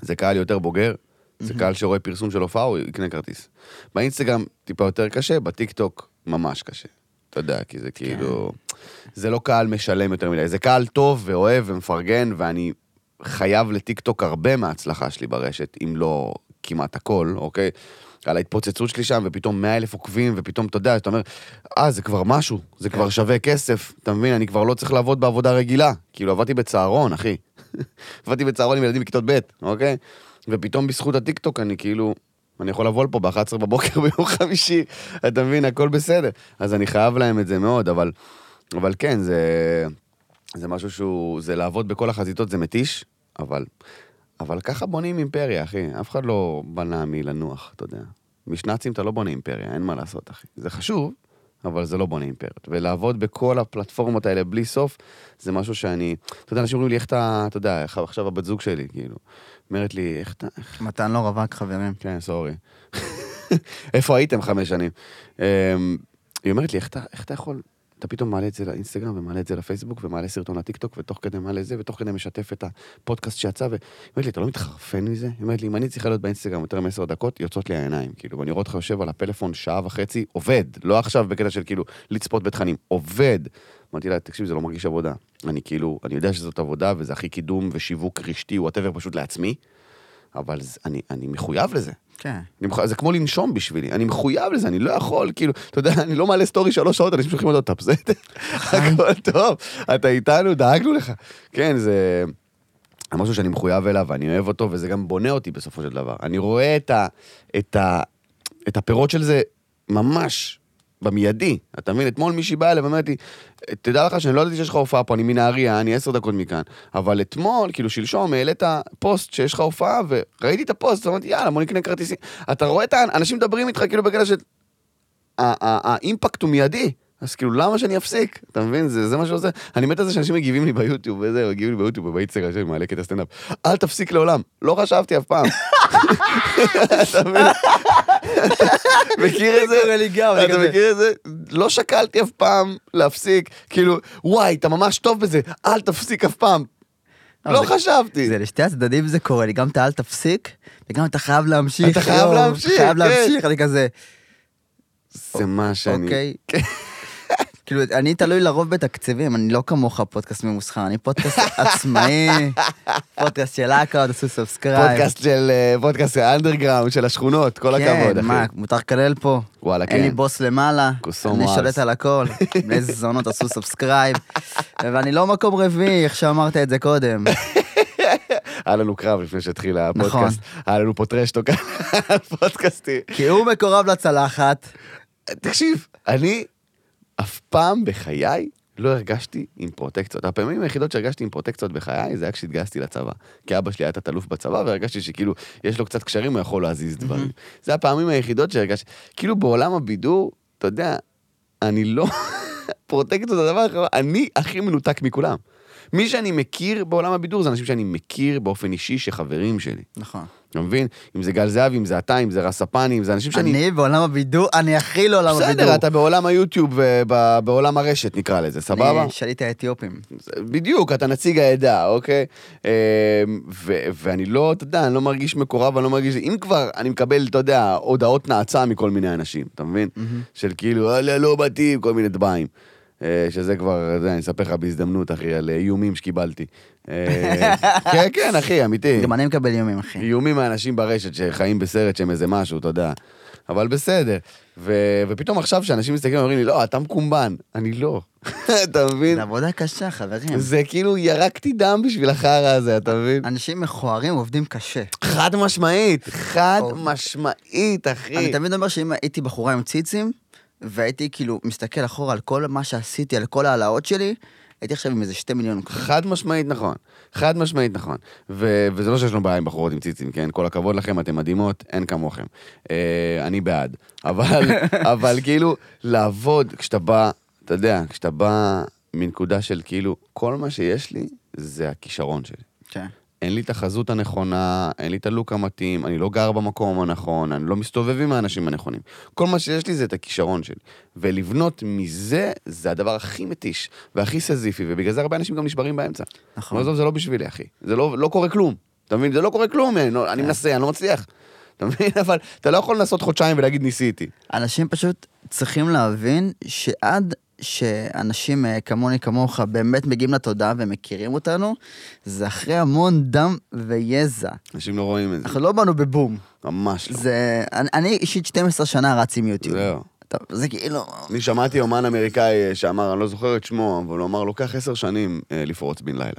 זה קהל יותר בוגר, זה קהל שרואה פרסום של הופעה, הוא יקנה כרטיס. באינסטגרם טיפה יותר קשה, בטיק טוק ממש קשה. אתה יודע, כי זה כאילו... זה לא קהל משלם יותר מדי, זה קהל טוב ואוהב ומפרגן, ואני חייב לטיק טוק הרבה מההצלחה שלי ברשת, אם לא כמעט הכל, אוקיי? על ההתפוצצות שלי שם, ופתאום 100 אלף עוקבים, ופתאום, אתה יודע, אתה אומר, אה, זה כבר משהו, זה כבר שווה כסף, אתה מבין? אני כבר לא צריך לעבוד בעבודה רגילה. כאילו, עבדתי בצהרון, אחי. *laughs* עבדתי בצהרון עם ילדים בכיתות ב', אוקיי? ופתאום בזכות הטיקטוק אני כאילו, אני יכול לבוא לפה ב-11 בבוקר *laughs* ביום חמישי, אתה מבין, הכל בסדר. אז אני חייב להם את זה מאוד, אבל, אבל כן, זה, זה משהו שהוא, זה לעבוד בכל החזיתות, זה מתיש, אבל, אבל ככה בונים אימפריה, אחי. אף אחד לא בנה מלנוח, אתה יודע. משנ"צים אתה לא בונה אימפריה, אין מה לעשות, אחי. זה חשוב, אבל זה לא בונה אימפריות. ולעבוד בכל הפלטפורמות האלה בלי סוף, זה משהו שאני... אתה יודע, אנשים אומרים לי, איך אתה, אתה יודע, איך עכשיו הבת זוג שלי, כאילו, אומרת לי, איך אתה... איך... מתן לא רווק, חברים. כן, סורי. *laughs* איפה הייתם חמש שנים? אמ, היא אומרת לי, איך אתה, איך אתה יכול... אתה פתאום מעלה את זה לאינסטגרם, ומעלה את זה לפייסבוק, ומעלה סרטון לטיקטוק, ותוך כדי מעלה זה, ותוך כדי משתף את הפודקאסט שיצא, והיא אומרת לי, אתה לא מתחרפן מזה? היא אומרת לי, אם אני צריכה להיות באינסטגרם יותר מעשר דקות, יוצאות לי העיניים, כאילו, ואני רואה אותך יושב על הפלאפון שעה וחצי, עובד, לא עכשיו בקטע של כאילו, לצפות בתכנים, עובד. אמרתי לה, תקשיב, זה לא מרגיש עבודה. אני כאילו, אני יודע שזאת עבודה, וזה הכי קידום ושיווק רשתי, whatever, פשוט לעצמי, אבל אני, אני מחויב לזה. כן. מח... זה כמו לנשום בשבילי, אני מחויב לזה, אני לא יכול, כאילו, אתה יודע, אני לא מעלה סטורי שלוש שעות, אנשים שולחים אותו, אתה בסדר? *laughs* הכל טוב, אתה איתנו, דאגנו לך. כן, זה משהו שאני מחויב אליו, ואני אוהב אותו, וזה גם בונה אותי בסופו של דבר. אני רואה את, ה... את, ה... את הפירות של זה ממש במיידי. אתה מבין? אתמול מישהי באה אליי ואומרת לי, תדע לך שאני לא ידעתי שיש לך הופעה פה, אני מנהריה, אני עשר דקות מכאן. אבל אתמול, כאילו שלשום, העלית פוסט שיש לך הופעה, וראיתי את הפוסט, אמרתי, יאללה, בוא נקנה כרטיסים. אתה רואה את האנשים מדברים איתך כאילו בקטע של... ה- ה- האימפקט הוא מיידי. אז כאילו, למה שאני אפסיק? אתה מבין? זה, זה מה שעושה. אני מת על זה שאנשים מגיבים לי ביוטיוב וזה, מגיבים לי ביוטיוב ובאינסטגרם שאני מעלה קטע סטנדאפ. אל תפסיק לעולם. לא חשבתי אף פעם. *laughs* אתה מבין? מכיר את זה? קורה לי גם, אני אתה. מכיר את זה? לא שקלתי אף פעם להפסיק. כאילו, וואי, אתה ממש טוב בזה, אל תפסיק אף פעם. לא, לא חשבתי. זה לשתי הצדדים זה קורה לי, גם אתה אל תפסיק, וגם אתה חייב להמשיך. אתה חייב להמשיך, חייב כן. להמשיך, אני כזה, זה מה שאני... אוקיי. כאילו, אני תלוי לרוב בתקציבים, אני לא כמוך פודקאסט ממוסחר, אני פודקאסט *laughs* עצמאי, פודקאסט של אקו, תעשו סאבסקרייב. פודקאסט של, אה, פודקאסט האנדרגראונד של השכונות, כל הכבוד, כן, מה, אחי. מותר לקלל פה. וואלה, אין לי כן. בוס למעלה, אני. שולט על הכל. *laughs* איזה זונות עשו subscribe. ואני לא מקום רביעי, איך שאמרת את זה קודם. *laughs* היה לנו קרב לפני שהתחיל נכון. הפודקאסט. היה לנו פה טרשטוק על פודקאסטים. כי הוא מקורב לצלחת. תקשיב, אני אף פעם בחיי לא הרגשתי עם פרוטקציות. הפעמים היחידות שהרגשתי עם פרוטקציות בחיי זה היה כשהתגייסתי לצבא. כי אבא שלי היה תת-אלוף בצבא, והרגשתי שכאילו, יש לו קצת קשרים, הוא יכול להזיז דברים. זה הפעמים היחידות שהרגשתי. כאילו בעולם הבידור, אתה יודע, אני לא... *laughs* פרוטקציות זה הדבר האחרון, אני הכי מנותק מכולם. מי שאני מכיר בעולם הבידור זה אנשים שאני מכיר באופן אישי שחברים שלי. נכון. אתה מבין? אם זה גל זהבי, אם זה אתה, אם זה רס ספני, אם זה אנשים שאני... אני בעולם הבידור, אני הכי לא עולם הבידור. בסדר, אתה בעולם היוטיוב ובעולם הרשת נקרא לזה, סבבה? אני שליט האתיופים. בדיוק, אתה נציג העדה, אוקיי? אה, ו- ואני לא, אתה יודע, אני לא מרגיש מקורב, אני לא מרגיש... אם כבר, אני מקבל, אתה יודע, הודעות נאצה מכל מיני אנשים, אתה מבין? של כאילו, וואלה, לא מתאים, כל מיני דביים. אה, שזה כבר, יודע, אני אספר לך בהזדמנות, אחי, על איומים שקיבלתי. אה, *laughs* כן, כן, אחי, אמיתי. גם אני מקבל איומים, אחי. איומים מאנשים ברשת שחיים בסרט שהם איזה משהו, אתה יודע. אבל בסדר. ו- ופתאום עכשיו שאנשים מסתכלים ואומרים לי, לא, אתה מקומבן. אני לא. *laughs* אתה מבין? זה עבודה קשה, חברים. זה כאילו ירקתי דם בשביל החרא הזה, אתה מבין? אנשים מכוערים עובדים קשה. חד משמעית, חד או. משמעית, אחי. אני תמיד אומר שאם הייתי בחורה עם ציצים, והייתי כאילו מסתכל אחורה על כל מה שעשיתי, על כל ההעלאות שלי, הייתי עכשיו עם איזה שתי מיליון. חד משמעית נכון, חד משמעית נכון. ו- וזה לא שיש לנו בעיה עם בחורות עם ציצים, כן? כל הכבוד לכם, אתם מדהימות, אין כמוכם. אה, אני בעד. *laughs* אבל, אבל כאילו, לעבוד, כשאתה בא, אתה יודע, כשאתה בא מנקודה של כאילו, כל מה שיש לי, זה הכישרון שלי. כן. אין לי את החזות הנכונה, אין לי את הלוק המתאים, אני לא גר במקום הנכון, אני לא מסתובב עם האנשים הנכונים. כל מה שיש לי זה את הכישרון שלי. ולבנות מזה, זה הדבר הכי מתיש, והכי סזיפי, ובגלל זה הרבה אנשים גם נשברים באמצע. נכון. עזוב, זה לא בשבילי, אחי. זה לא, לא קורה כלום. אתה מבין? זה לא קורה כלום, אני, לא- אני מנסה, אני לא מצליח. אתה מבין? *laughs* אבל אתה לא יכול לנסות חודשיים ולהגיד ניסיתי. אנשים פשוט צריכים להבין שעד שאנשים אה, כמוני כמוך באמת מגיעים לתודעה ומכירים אותנו, זה אחרי המון דם ויזע. אנשים לא רואים את זה. אנחנו לא באנו בבום. ממש לא. זה... אני, אני אישית 12 שנה רץ עם יוטיוב. זהו. אתה- זה כאילו... אני שמעתי אומן אמריקאי אה, שאמר, אני לא זוכר את שמו, אבל הוא אמר, לוקח עשר שנים אה, לפרוץ בן לילה.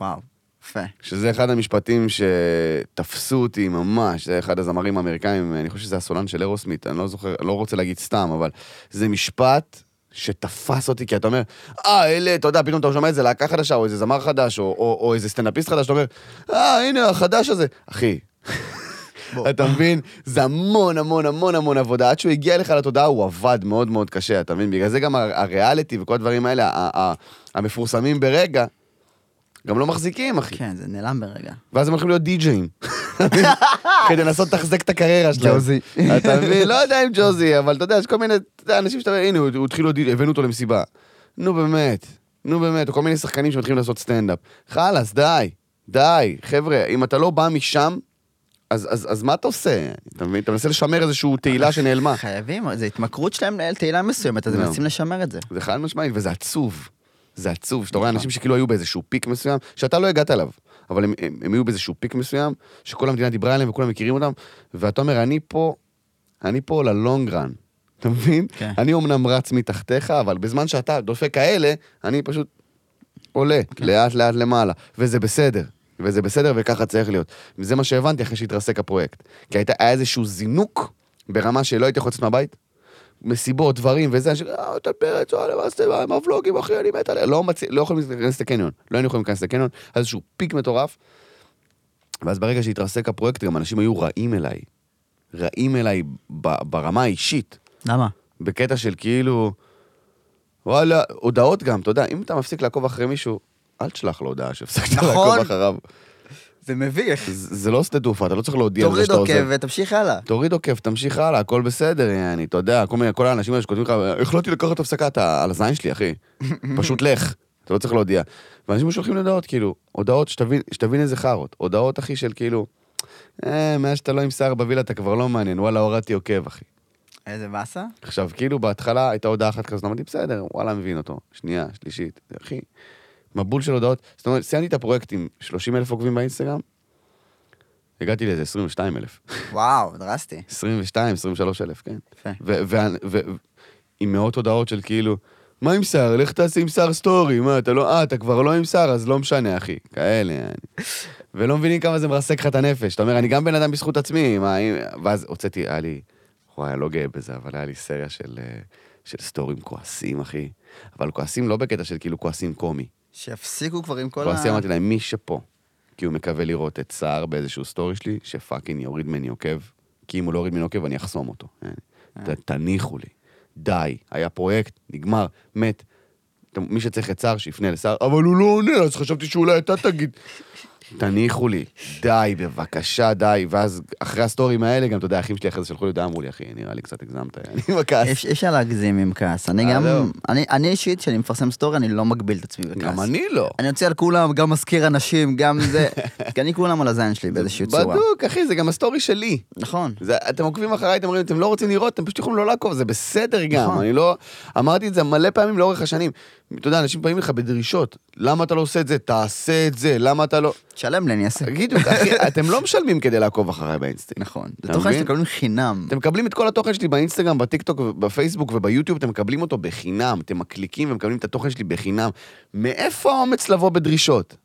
וואו, יפה. שזה אחד המשפטים שתפסו אותי ממש, זה אחד הזמרים האמריקאים, אני חושב שזה הסולן של אירוסמית, אני לא זוכר, לא רוצה להגיד סתם, אבל זה משפט שתפס אותי, כי אתה אומר, אה, אלה, אתה יודע, פתאום אתה שומע איזה להקה חדשה, או איזה זמר חדש, או, או, או איזה סטנדאפיסט חדש, אתה אומר, אה, הנה, החדש הזה. אחי. *laughs* אתה מבין? זה המון המון המון המון עבודה. עד שהוא הגיע לך לתודעה, הוא עבד מאוד מאוד קשה, אתה מבין? בגלל זה גם הריאליטי וכל הדברים האלה, המפורסמים ברגע, גם לא מחזיקים, אחי. כן, זה נעלם ברגע. ואז הם הולכים להיות די-ג'אים. כדי לנסות לתחזק את הקריירה שלהם. ג'וזי. אתה מבין? לא יודע אם ג'וזי, אבל אתה יודע, יש כל מיני אנשים שאתה אומר, הנה, הוא התחיל להיות די, הבאנו אותו למסיבה. נו באמת, נו באמת, כל מיני שחקנים שמתחילים לעשות סטנדאפ. חלאס, די, די. חבר'ה, אם אתה לא בא משם, אז, אז, אז מה אתה עושה? אתה מבין? אתה מנסה לשמר איזושהי תהילה שנעלמה. חייבים, זה התמכרות שלהם לנהל תהילה מסוימת, אז הם זהו. מנסים לשמר את זה. זה חד משמעית, וזה עצוב. זה עצוב, שאתה רואה אנשים שכאילו היו באיזשהו פיק מסוים, שאתה לא הגעת אליו, אבל הם, הם, הם היו באיזשהו פיק מסוים, שכל המדינה דיברה עליהם וכולם מכירים אותם, ואתה אומר, אני פה, אני פה ללונג רן. אתה מבין? כן. אני אומנם רץ מתחתיך, אבל בזמן שאתה דופק כאלה, אני פשוט עולה לאט לאט למעלה, וזה בסדר. וזה בסדר וככה צריך להיות. וזה מה שהבנתי אחרי שהתרסק הפרויקט. כי הייתה, היה איזשהו זינוק ברמה שלא הייתי יכול לצאת מהבית, מסיבות, דברים וזה, אנשים, אה, אתה פרץ, וואלה, מה עשית עם הוולוגים, אחי, אני מת עליה. לא, מצ... לא יכולים להיכנס לקניון, לא היינו יכולים להיכנס לקניון, היה איזשהו פיק מטורף. ואז ברגע שהתרסק הפרויקט, גם אנשים היו רעים אליי. רעים אליי ב- ברמה האישית. למה? בקטע של כאילו, וואלה, הודעות גם, אתה יודע, אם אתה מפסיק לעקוב אחרי מישהו, אל תשלח לו הודעה שהפסקת נכון. לעקוב אחריו. זה מביך. זה לא שדה תעופה, אתה לא צריך להודיע על זה תוריד שאתה עוזב. עוקב ותמשיך הלאה. תוריד עוקב, תמשיך הלאה, הכל בסדר, יעני, אתה יודע, כל האנשים האלה שכותבים לך, החלטתי לקחת הפסקה, אתה על הזין שלי, אחי. *laughs* פשוט לך, אתה לא צריך להודיע. ואנשים שולחים הודעות, כאילו, הודעות שתבין איזה חארות. הודעות, אחי, של כאילו, אה, מאז שאתה לא עם שיער בווילה אתה כבר לא מעניין, וואלה, הורדתי עוקב, אחי. איזה באסה? עכשיו, כאילו, בהתחלה הייתה הודעה אחת כזאת, אמרתי, בסדר, וואלה, מבין אותו. שנייה, שלישית, אחי, מבול של הודעות. זאת אומרת, סיימתי את הפרויקט עם 30 אלף עוקבים באינסטגרם, הגעתי לאיזה 22 אלף. וואו, דרסטי. 22, 23 אלף, כן. יפה. ועם מאות הודעות של כאילו, מה עם שיער? לך תעשה עם שיער סטורי, מה, אתה לא, אה, אתה כבר לא עם שיער, אז לא משנה, אחי. כאלה, אני. ולא מבינים כמה זה מרסק לך את הנפש. אתה אומר, אני גם בן אדם בזכות עצמי, מה, אם... ואז הוצאתי, היה לי, וואי, לא גאה בזה, אבל היה לי סריה של, אה, של סטורים כועסים, אחי. אבל כועסים לא בקטע של כאילו כועסים קומי. שיפסיקו כבר עם כל ה... כועסים אמרתי להם, מי שפה, כי הוא מקווה לראות את סער באיזשהו סטורי שלי, ש fucking יוריד ממני עוקב, כי אם הוא לא יוריד ממני עוקב, אני אחסום אותו. ת- תניחו לי. די, היה פרויקט, נגמר, מת. מי שצריך את סער, שיפנה לסער, אבל הוא לא עונה, אז חשבתי שאולי אתה תגיד. *laughs* תניחו לי, די, בבקשה, די. ואז אחרי הסטורים האלה, גם, אתה יודע, האחים שלי אחרי זה שלחו לי הודעה, אמרו לי, אחי, נראה לי קצת הגזמת, אני בכעס. אי אפשר- להגזים עם כעס. אני אה, גם. אני אני אישית, כשאני מפרסם סטורי, אני לא מגביל את עצמי בכעס. גם אני לא. אני יוצא על כולם, גם מזכיר אנשים, גם זה, *laughs* כי אני כולם על הזין שלי באיזושהי צורה. בדוק, אחי, זה גם הסטורי שלי. נכון. זה, אתם עוקבים אחריי, אתם אומרים, אתם לא רוצים לראות, אתם פשוט יכולים לא לעקוב, זה בסדר גם, נכון. אני לא... אמרתי את זה מלא פעמים לאורך השנים. אתה יודע, אנשים באים לך בדרישות, למה אתה לא עושה את זה? תעשה את זה, למה אתה לא... תשלם לי, אני אעשה. תגידו, אחי, *laughs* אתם לא משלמים כדי לעקוב אחריי באינסטגרם. נכון. זה תוכן? שאתם מקבלים חינם. אתם מקבלים את כל התוכן שלי באינסטגרם, בטיקטוק, בפייסבוק וביוטיוב, אתם מקבלים אותו בחינם. אתם מקליקים ומקבלים את התוכן שלי בחינם. מאיפה האומץ לבוא בדרישות?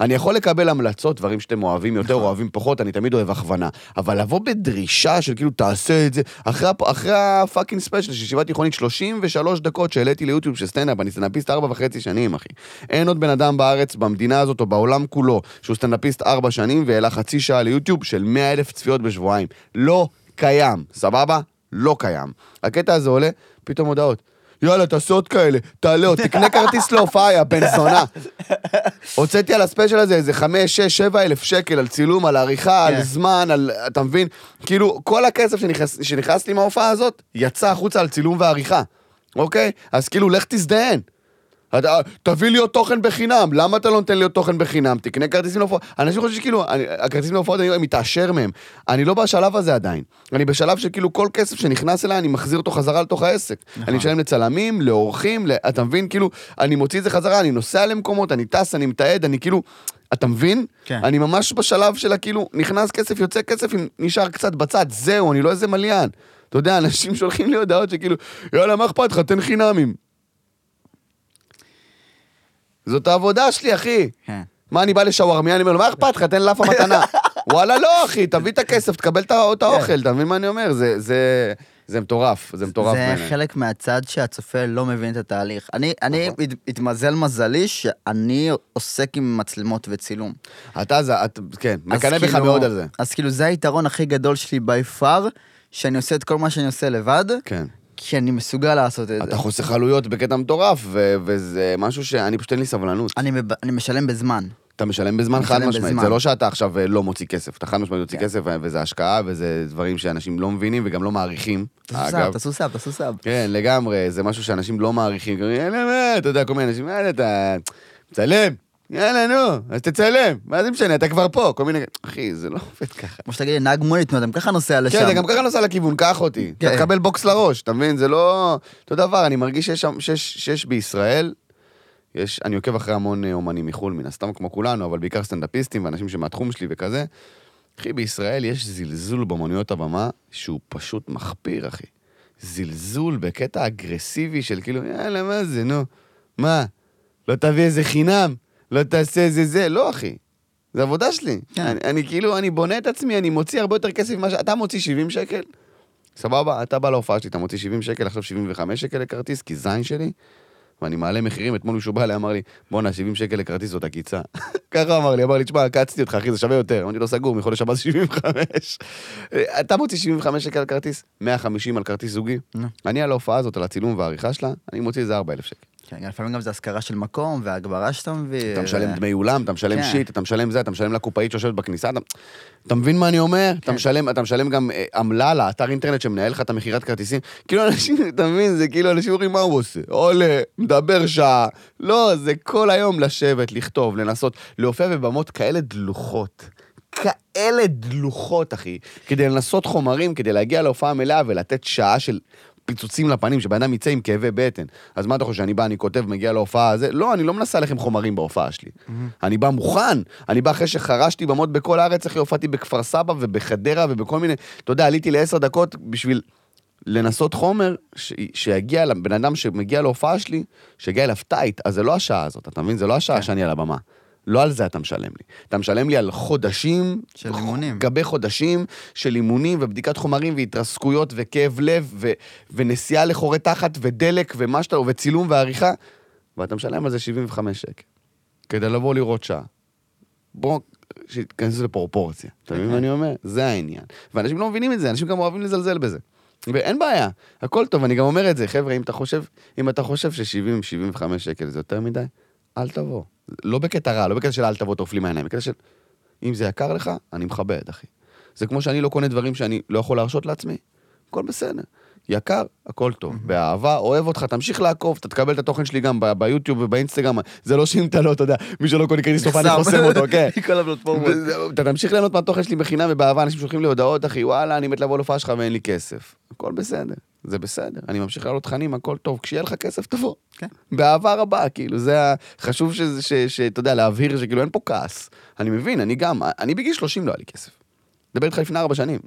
אני יכול לקבל המלצות, דברים שאתם אוהבים יותר, נכון. אוהבים פחות, אני תמיד אוהב הכוונה. אבל לבוא בדרישה של כאילו, תעשה את זה, אחרי, אחרי ה fucking special של ישיבה תיכונית, 33 דקות שהעליתי ליוטיוב של סטנדאפ, אני סטנדאפיסט ארבע וחצי שנים, אחי. אין עוד בן אדם בארץ, במדינה הזאת או בעולם כולו, שהוא סטנדאפיסט ארבע שנים והעלה חצי שעה ליוטיוב של 100 אלף צפיות בשבועיים. לא קיים, סבבה? לא קיים. הקטע הזה עולה, פתאום הודעות. יאללה, תעשה עוד כאלה, תעלה עוד, תקנה כרטיס להופעה, יא בן זונה. הוצאתי על הספיישל הזה איזה חמש, שש, שבע אלף שקל על צילום, על עריכה, על כן. זמן, על... אתה מבין? כאילו, כל הכסף שנכנס, שנכנס לי מההופעה הזאת, יצא החוצה על צילום ועריכה, אוקיי? אז כאילו, לך תזדיין. תביא לי עוד תוכן בחינם, למה אתה לא נותן לי עוד תוכן בחינם? תקנה כרטיסים להופעות. אנשים חושבים שכאילו, אני, הכרטיסים להופעות, אני מתעשר מהם. אני לא בשלב הזה עדיין. אני בשלב שכאילו כל כסף שנכנס אליי, אני מחזיר אותו חזרה לתוך העסק. נכון. אני משלם לצלמים, לאורחים. אתה מבין? כאילו, אני מוציא את זה חזרה, אני נוסע למקומות, אני טס, אני מתעד, אני כאילו... אתה מבין? כן. אני ממש בשלב של הכאילו, נכנס כסף, יוצא כסף, נשאר קצת בצד, זהו, אני לא איזה מליין. אתה יודע, אנשים שולחים לי הודעות שכאילו, יאללה, מה אכפת לך, תן חינמים. זאת העבודה שלי, אחי. כן. מה, אני בא לשווארמיה, אני אומר לו, מה אכפת לך, תן לאפה מתנה. *laughs* וואלה, לא, אחי, תביא את הכסף, תקבל את האוכל, אתה מבין מה אני אומר? זה- זה זה מטורף, זה מטורף זה בעיניי. חלק מהצד שהצופה לא מבין את התהליך. אני, אני, נכון. הת- התמזל מזלי שאני עוסק עם מצלמות וצילום. אתה, זה, את- כן, מקנא בך כאילו- מאוד על זה. אז כאילו זה היתרון הכי גדול שלי by far, שאני עושה את כל מה שאני עושה לבד, כן. כי אני מסוגל לעשות את זה. אתה חוסך עלויות בקטע מטורף, ו- וזה משהו שאני פשוט אין לי סבלנות. אני, מב... אני משלם בזמן. אתה משלם בזמן חד משמעית. זה לא שאתה עכשיו אה, לא מוציא כסף, אתה חד משמעית מוציא כן. כסף, וזה השקעה, וזה דברים שאנשים לא מבינים וגם לא מעריכים. תעשו sub, תעשו sub, תעשו sub. כן, לגמרי, זה משהו שאנשים לא מעריכים, מה, אתה יודע, כל מיני אנשים, אתה מצלם, יאללה, נו, אז תצלם, מה זה משנה, אתה כבר פה, כל מיני, אחי, זה לא עובד ככה. כמו שתגיד לי, נהג מונית, נו, אתה גם ככה נוסע לשם. כן, זה גם ככה נוסע לכיוון, קח אותי. אתה כן. תקבל בוקס לראש, אתה מבין? זה לא... אותו דבר, אני מרגיש שיש שם, שיש, שיש בישראל, יש, אני עוקב אחרי המון אה, אומנים מחו"ל, מן הסתם כמו כולנו, אבל בעיקר סטנדאפיסטים ואנשים שמהתחום שלי וכזה. אחי, בישראל יש זלזול באמנויות הבמה שהוא פשוט מחפיר, אחי. זלזול בקטע אגרסיבי של כאילו, יאללה, מה זה, נו? מה? לא תביא איזה חינם? לא תעשה איזה זה? לא, אחי. זה עבודה שלי. כן. אני, אני כאילו, אני בונה את עצמי, אני מוציא הרבה יותר כסף ממה ש... אתה מוציא 70 שקל? סבבה, אתה בא להופעה שלי, אתה מוציא 70 שקל, עכשיו 75 שקל לכרטיס, כי זין שלי, ואני מעלה מחירים, אתמול מישהו בא אליי, אמר לי, בואנה, 70 שקל לכרטיס זאת עקיצה. *laughs* ככה אמר לי, אמר לי, תשמע, עקצתי אותך, אחי, זה שווה יותר. אמרתי לו, סגור, מחודש הבא זה 75. *laughs* אתה מוציא 75 שקל על כרטיס, 150 על כרטיס זוגי. אני על ההופעה הזאת, על הצילום והעריכה שלה, אני מוציא איזה 4,000 שקל. כן, גם לפעמים גם זה השכרה של מקום, והגברה שאתה מביא. אתה משלם דמי אולם, אתה משלם כן. שיט, אתה משלם זה, אתה משלם לקופאית שיושבת בכניסה, אתה... אתה מבין מה אני אומר? אתה כן. משלם, אתה משלם גם אה, עמלה לאתר אינטרנט שמנהל לך את המכירת כרטיסים. כאילו אנשים, *laughs* אתה מבין? זה כאילו אנשים אומרים מה הוא עושה? עולה, מדבר שעה. לא, זה כל היום לשבת, לכתוב, לנסות, להופיע בבמות כאלה דלוחות. כאלה דלוחות, אחי. כדי לנסות חומרים, כדי להגיע להופעה מלאה ולתת שעה של פיצוצים לפנים, שבן אדם יצא עם כאבי בטן. אז מה אתה חושב, שאני בא, אני כותב, מגיע להופעה הזה? לא, אני לא מנסה עליכם חומרים בהופעה שלי. אני בא מוכן. אני בא אחרי שחרשתי במות בכל הארץ, אחי, הופעתי בכפר סבא ובחדרה ובכל מיני... אתה יודע, עליתי לעשר דקות בשביל לנסות חומר ש... שיגיע לבן אדם שמגיע להופעה שלי, שיגיע אליו טייט, אז זה לא השעה הזאת, אתה מבין? זה לא השעה שאני על הבמה. לא על זה אתה משלם לי. אתה משלם לי על חודשים... של אימונים. גבי חודשים של אימונים ובדיקת חומרים והתרסקויות וכאב לב ו... ונסיעה לחורי תחת ודלק ומה שאתה... וצילום ועריכה, ואתה משלם על זה 75 שקל. כדי לבוא לראות שעה. בואו, שתיכנסו לפרופורציה. אתה מבין מה אני אומר? זה העניין. ואנשים לא מבינים את זה, אנשים גם אוהבים לזלזל בזה. ואין בעיה, הכל טוב, אני גם אומר את זה, חבר'ה, אם אתה חושב, אם אתה חושב ש-70-75 שקל זה יותר מדי, אל תבוא. לא בקטע רע, לא בקטע של אל תבוא, תעוף לי מהעיניים, בקטע של, אם זה יקר לך, אני מכבד, אחי. זה כמו שאני לא קונה דברים שאני לא יכול להרשות לעצמי, הכל בסדר. יקר, הכל טוב. באהבה, אוהב אותך, תמשיך לעקוב, אתה תקבל את התוכן שלי גם ביוטיוב ובאינסטגרם. זה לא שאם אתה לא, אתה יודע, מי שלא קונה כרטיס תופעה, אני חוסם אותו, כן. *laughs* כל הפלטפורמות. אתה תמשיך ליהנות מהתוכן שלי בחינם ובאהבה, אנשים שולחים לי הודעות, אחי, וואלה, אני מת לבוא להופעה שלך ואין לי כסף. הכל בסדר, זה בסדר, אני ממשיך לעלות תכנים, הכל טוב, כשיהיה לך כסף תבוא. כן. באהבה רבה, כאילו, זה ה... חשוב שאתה יודע, להבהיר שכאילו אין פה כעס. אני מבין, אני גם, אני בגיל 30 לא היה לי כסף. מדבר איתך לפני ארבע שנים.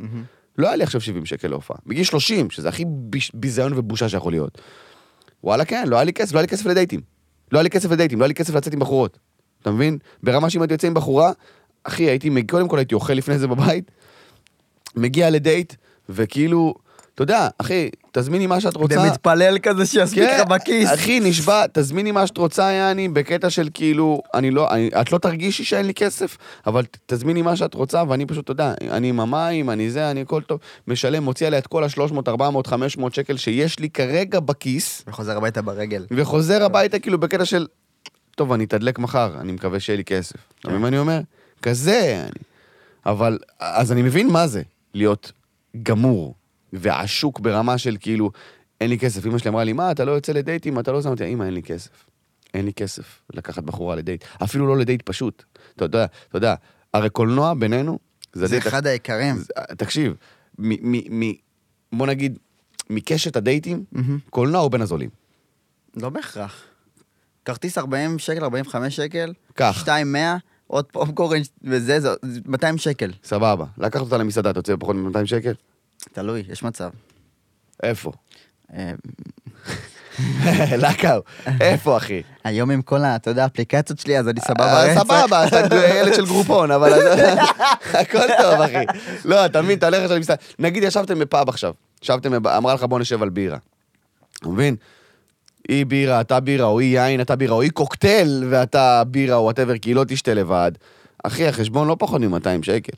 לא היה לי עכשיו 70 שקל להופעה. בגיל 30, שזה הכי ביזיון ובושה שיכול להיות. וואלה, כן, לא היה לי כסף, לא היה לי כסף לדייטים. לא היה לי כסף לדייטים, לא היה לי כסף לצאת עם בחורות. אתה מבין? ברמה שאם הייתי יוצא עם בחורה, אחי, הייתי, קודם כל הייתי אוכל לפני זה בבית, מגיע לדייט, וכאילו, אתה יודע, אחי, תזמיני מה שאת רוצה. ומתפלל כזה שיספיק כן, לך בכיס. אחי, נשבע, תזמיני מה שאת רוצה, יעני, בקטע של כאילו, אני לא, אני, את לא תרגישי שאין לי כסף, אבל תזמיני מה שאת רוצה, ואני פשוט, אתה יודע, אני עם המים, אני זה, אני הכל טוב, משלם, מוציא עליה את כל ה-300, 400, 500 שקל שיש לי כרגע בכיס, וחוזר הביתה ברגל. וחוזר הביתה כאילו בקטע של, טוב, אני אתדלק מחר, אני מקווה שיהיה לי כסף. אתה מבין מה אני אומר? כזה, אני. אבל, אז אני מבין מה זה להיות גמור ועשוק ברמה של כאילו, אין לי כסף. אמא שלי אמרה לי, מה, אתה לא יוצא לדייטים, אתה לא זה, אמרתי, אמא, אין לי כסף. אין לי כסף לקחת בחורה לדייט. אפילו לא לדייט פשוט. אתה יודע, אתה יודע, הרי קולנוע בינינו, זה זה אחד היקרים. זה- תקשיב, מ- מ- מ- בוא נגיד, מקשת הדייטים, מהמם. קולנוע הוא בין הזולים. לא בהכרח. כרטיס 40 שקל, 45 שקל, קח. 200, עוד פופקורן וזה, זה זה 200 שקל. סבבה. לקחת אותה למסעדה, אתה יוצא בפחות מ-200 שקל? תלוי, יש מצב. איפה? *laughs* אה, לקאו, איפה אחי? היום עם כל ה... אתה יודע, האפליקציות שלי, אז אני סבבה אה, רצח. סבבה, אתה *laughs* ילד של גרופון, אבל *laughs* הכל טוב אחי. לא, אתה מבין, אתה הולך עכשיו. נגיד ישבתם בפאב עכשיו, ישבתם, אמרה לך בוא נשב על בירה. אתה מבין? היא בירה, אתה בירה, או היא יין, אתה בירה, או היא קוקטייל ואתה בירה, או whatever, כי היא לא תשתה לבד. אחי, החשבון לא פחות מ-200 שקל.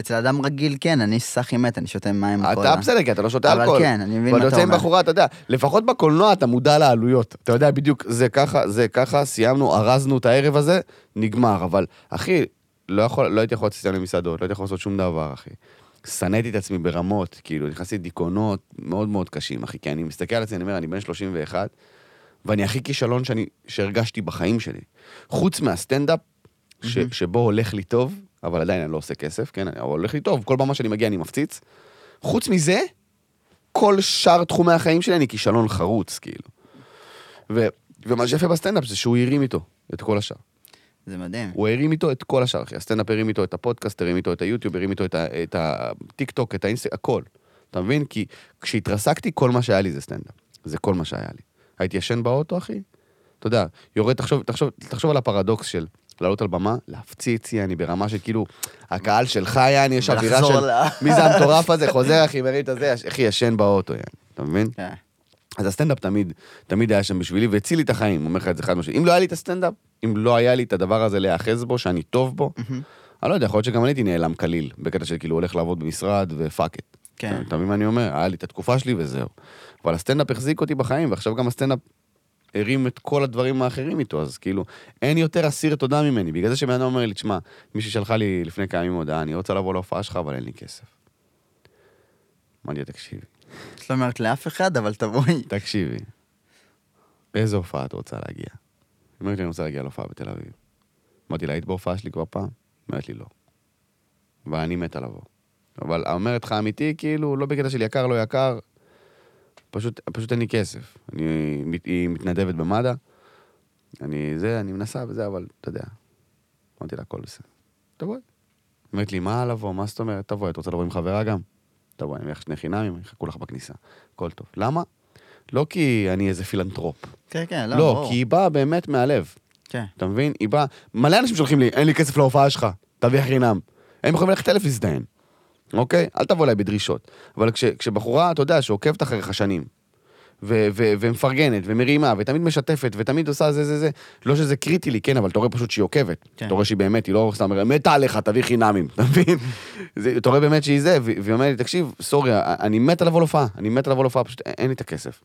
אצל אדם רגיל כן, אני סאחי מת, אני שותה מים אתה קולה. בסדר, כי אתה לא שותה אבל אלכוהול. כן, אני מבין אבל מה אתה יוצא עם אומר. בחורה, אתה יודע, לפחות בקולנוע אתה מודע לעלויות. אתה יודע בדיוק, זה ככה, זה ככה, סיימנו, ארזנו את הערב הזה, נגמר. אבל, אחי, לא, יכול, לא הייתי יכול לצאת למסעדות, לא הייתי יכול לעשות שום דבר, אחי. שנאתי את עצמי ברמות, כאילו, נכנסתי לדיכאונות מאוד מאוד קשים, אחי, כי אני מסתכל על עצמי, אני אומר, אני בן 31, ואני הכי כישלון שאני, שהרגשתי בחיים שלי. חוץ מהסטנדאפ, ש, שבו הולך לי טוב, אבל עדיין אני לא עושה כסף, כן, אבל הולך לי טוב, כל במה שאני מגיע אני מפציץ. חוץ מזה, כל שאר תחומי החיים שלי אני כישלון חרוץ, כאילו. ו, ומה שיפה בסטנדאפ זה שהוא הרים איתו את כל השאר. זה מדהים. הוא הרים איתו את כל השאר, אחי. הסטנדאפ הרים איתו את הפודקאסט, הרים איתו את היוטיוב, הרים איתו את, הטיק טוק, את האינסט... הכל. אתה מבין? כי כשהתרסקתי, כל מה שהיה לי זה סטנדאפ. זה כל מה שהיה לי. הייתי ישן באוטו, אחי. אתה יודע, יורד, תחשוב, תחשוב, תחשוב על הפרדוקס של לעלות על במה, להפציץ, יעני, ברמה של כאילו, הקהל שלך, יעני, יש אווירה של... מי זה המטורף הזה? חוזר, אחי, מרים את הזה, אחי, ישן באוטו, יעני. אתה מבין? כן. אז הסטנדאפ תמיד, תמיד היה שם בשבילי, והציל לי את החיים, אומר לך את זה חד משמעית. אם לא היה לי את הסטנדאפ, אם לא היה לי את הדבר הזה להיאחז בו, שאני טוב בו, אני לא יודע, יכול להיות שגם אני הייתי נעלם קליל, בקטע של כאילו הולך לעבוד במשרד ו fuck it. כן. אתה מבין מה אני אומר? היה לי את התקופה שלי וזהו. אבל הסטנדאפ החזיק אותי בחיים, ועכשיו גם הסטנדאפ הרים את כל הדברים האחרים איתו, אז כאילו, אין יותר אסיר תודה ממני. בגלל זה שבן אדם אומר לי, תשמע, מישהי שלחה לי לפני כמה ימים הודעה, אני רוצה לבוא להופעה שלך, אבל אין לי כסף. אמרתי לה, תקשיבי. את לא אומרת לאף אחד, אבל תבואי. תקשיבי, באיזה הופעה את רוצה להגיע? היא אומרת לי, אני רוצה להגיע להופעה בתל אביב. אמרתי לה, היית בהופעה שלי כבר פעם? אומרת לי, לא. ואני מתה לבוא. אבל אומרת לך אמיתי, כאילו, לא בקטע של יקר, לא יקר, פשוט, פשוט אין לי כסף. אני, היא מתנדבת במד"א, אני זה, אני מנסה וזה, אבל אתה יודע. אמרתי לה, הכל בסדר. תבואי. אומרת לי, מה לבוא? מה זאת אומרת? תבואי, את רוצה לבוא עם חברה גם? תבואי, אני אתן לך שני חינמים, יחכו לך בכניסה. הכל טוב. למה? לא כי אני איזה פילנטרופ. כן, כן, לא, לא, ברור. כי היא באה באמת מהלב. כן. אתה מבין? היא באה... מלא אנשים שולחים לי, אין לי כסף להופעה שלך, תביא חינם. הם יכולים ללכת אלף להזדיין, אוקיי? אל תבוא אליי בדרישות. אבל כש, כשבחורה, אתה יודע, שעוקבת אחריך שנים, ו- ו- ומפרגנת, ומרימה, ותמיד משתפת, ותמיד עושה זה זה זה, לא שזה קריטי לי, כן, אבל אתה רואה פשוט שהיא עוקבת. כן. אתה רואה שהיא באמת, היא לא סתם מתה עליך, תביא חינמים, אתה מבין? אתה רואה באמת שהיא זה, והיא אומרת לי, תקשיב, סורי, אני מתה לבוא להופעה, אני מתה לבוא להופעה, פשוט אין לי את הכסף.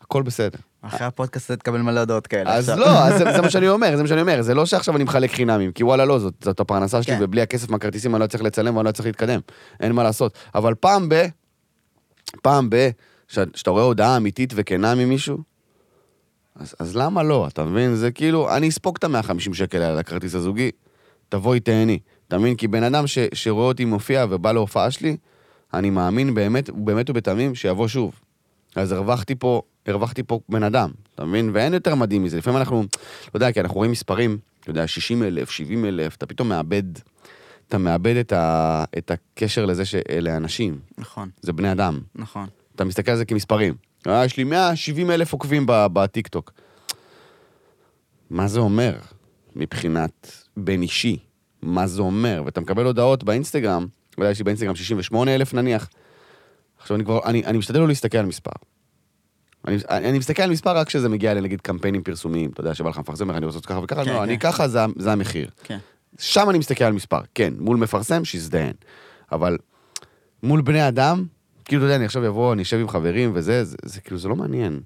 הכל בסדר. אחרי הפודקאסט תקבל מלא הודעות כאלה. אז. לא, אז זה, זה מה שאני אומר, זה מה שאני אומר, זה לא שעכשיו אני מחלק חינמים, כי וואלה לא, זאת, זאת הפרנסה שלי, כן. ובלי הכסף מהכרטיסים אני לא צריך לצלם ואני לא צריך להתקדם, אין מה לעשות. אבל פעם ב... פעם ב... שאתה רואה הודעה אמיתית וכנה ממישהו, אז, אז למה לא, אתה מבין? זה כאילו, אני אספוג את ה-150 שקל האלה לכרטיס הזוגי, תבואי תהני. אתה מבין? כי בן אדם ש, שרואה אותי מופיע ובא להופעה שלי, אני מאמין באמת, באמת ובתמים שיבוא שוב. אז הרווחתי פה, הרווחתי פה בן אדם, אתה מבין? ואין יותר מדהים מזה. לפעמים אנחנו, לא יודע, כי אנחנו רואים מספרים, אתה יודע, 60 אלף, 70 אלף, אתה פתאום מאבד, אתה מאבד את, ה, את הקשר לזה שאלה אנשים, נכון, זה בני אדם. נכון. אתה מסתכל על זה כמספרים. אה, יש לי 170 אלף עוקבים בטיקטוק. מה זה אומר מבחינת בין אישי? מה זה אומר? ואתה מקבל הודעות באינסטגרם, יודע, יש לי באינסטגרם 68 אלף נניח. עכשיו אני כבר, אני, אני משתדל לא להסתכל על מספר. אני, אני, מסתכל על מספר רק כשזה מגיע לנגיד קמפיינים פרסומיים, אתה יודע, שבא לך מפרסם, אני רוצה לעשות ככה וככה, כן, לא, כן. אני ככה, זה, זה המחיר. כן. שם אני מסתכל על מספר, כן, מול מפרסם, שיזדיין. אבל מול בני אדם, כאילו, אתה יודע, אני עכשיו אבוא, אני אשב עם חברים וזה, זה, זה כאילו, זה לא מעניין.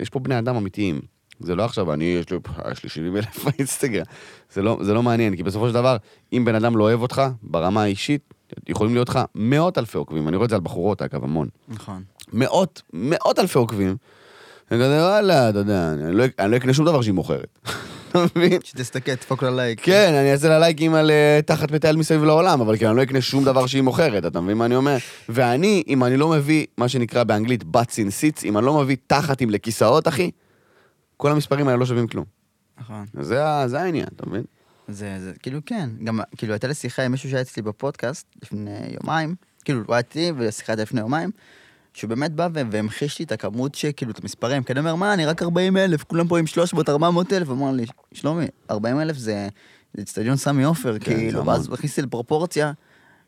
יש פה בני אדם אמיתיים. זה לא עכשיו, אני, יש לי, יש לי 70 אלף באינסטגרם. זה לא, זה לא מעניין, כי בסופו של דבר, אם בן אדם לא אוהב אותך, ברמה האישית, יכולים להיות לך מאות אלפי עוקבים. אני רואה את זה על בחורות, אגב, המון. נכון. מאות, מאות אלפי עוקבים. אני כזה, וואלה, אתה יודע, אני לא, אני לא אקנה שום דבר שהיא מוכרת. *laughs* אתה מבין? שתסתכל, תדפוק לה לייק. כן, אני אעשה לה לייקים על אה, תחת מטייל מסביב לעולם, אבל כאילו, אני לא אקנה שום דבר שהיא מוכרת, אתה מבין מה אני אומר? ואני, אם אני לא מביא, מה שנקרא באנגלית butts in seats, אם אני לא מביא תחתים לכיסאות, אחי, כל המספרים האלה לא שווים כלום. נכון. זה, העניין, אתה מבין? זה, זה, כאילו כן, גם, כאילו הייתה לי שיחה עם מישהו שהיה אצלי בפודקאסט לפני יומיים, כאילו הוא היה אצלי ושיחה הייתה לפני יומיים, שהוא באמת בא והמחיש לי את הכמות שכאילו, את המספרים, כי אני אומר, מה, אני רק 40 אלף, כולם פה עם 300, 400 אלף, אמר לי, שלומי, 40 אלף זה אצטדיון סמי עופר, זה כאילו. ואז הוא הכניס לי לפרופורציה.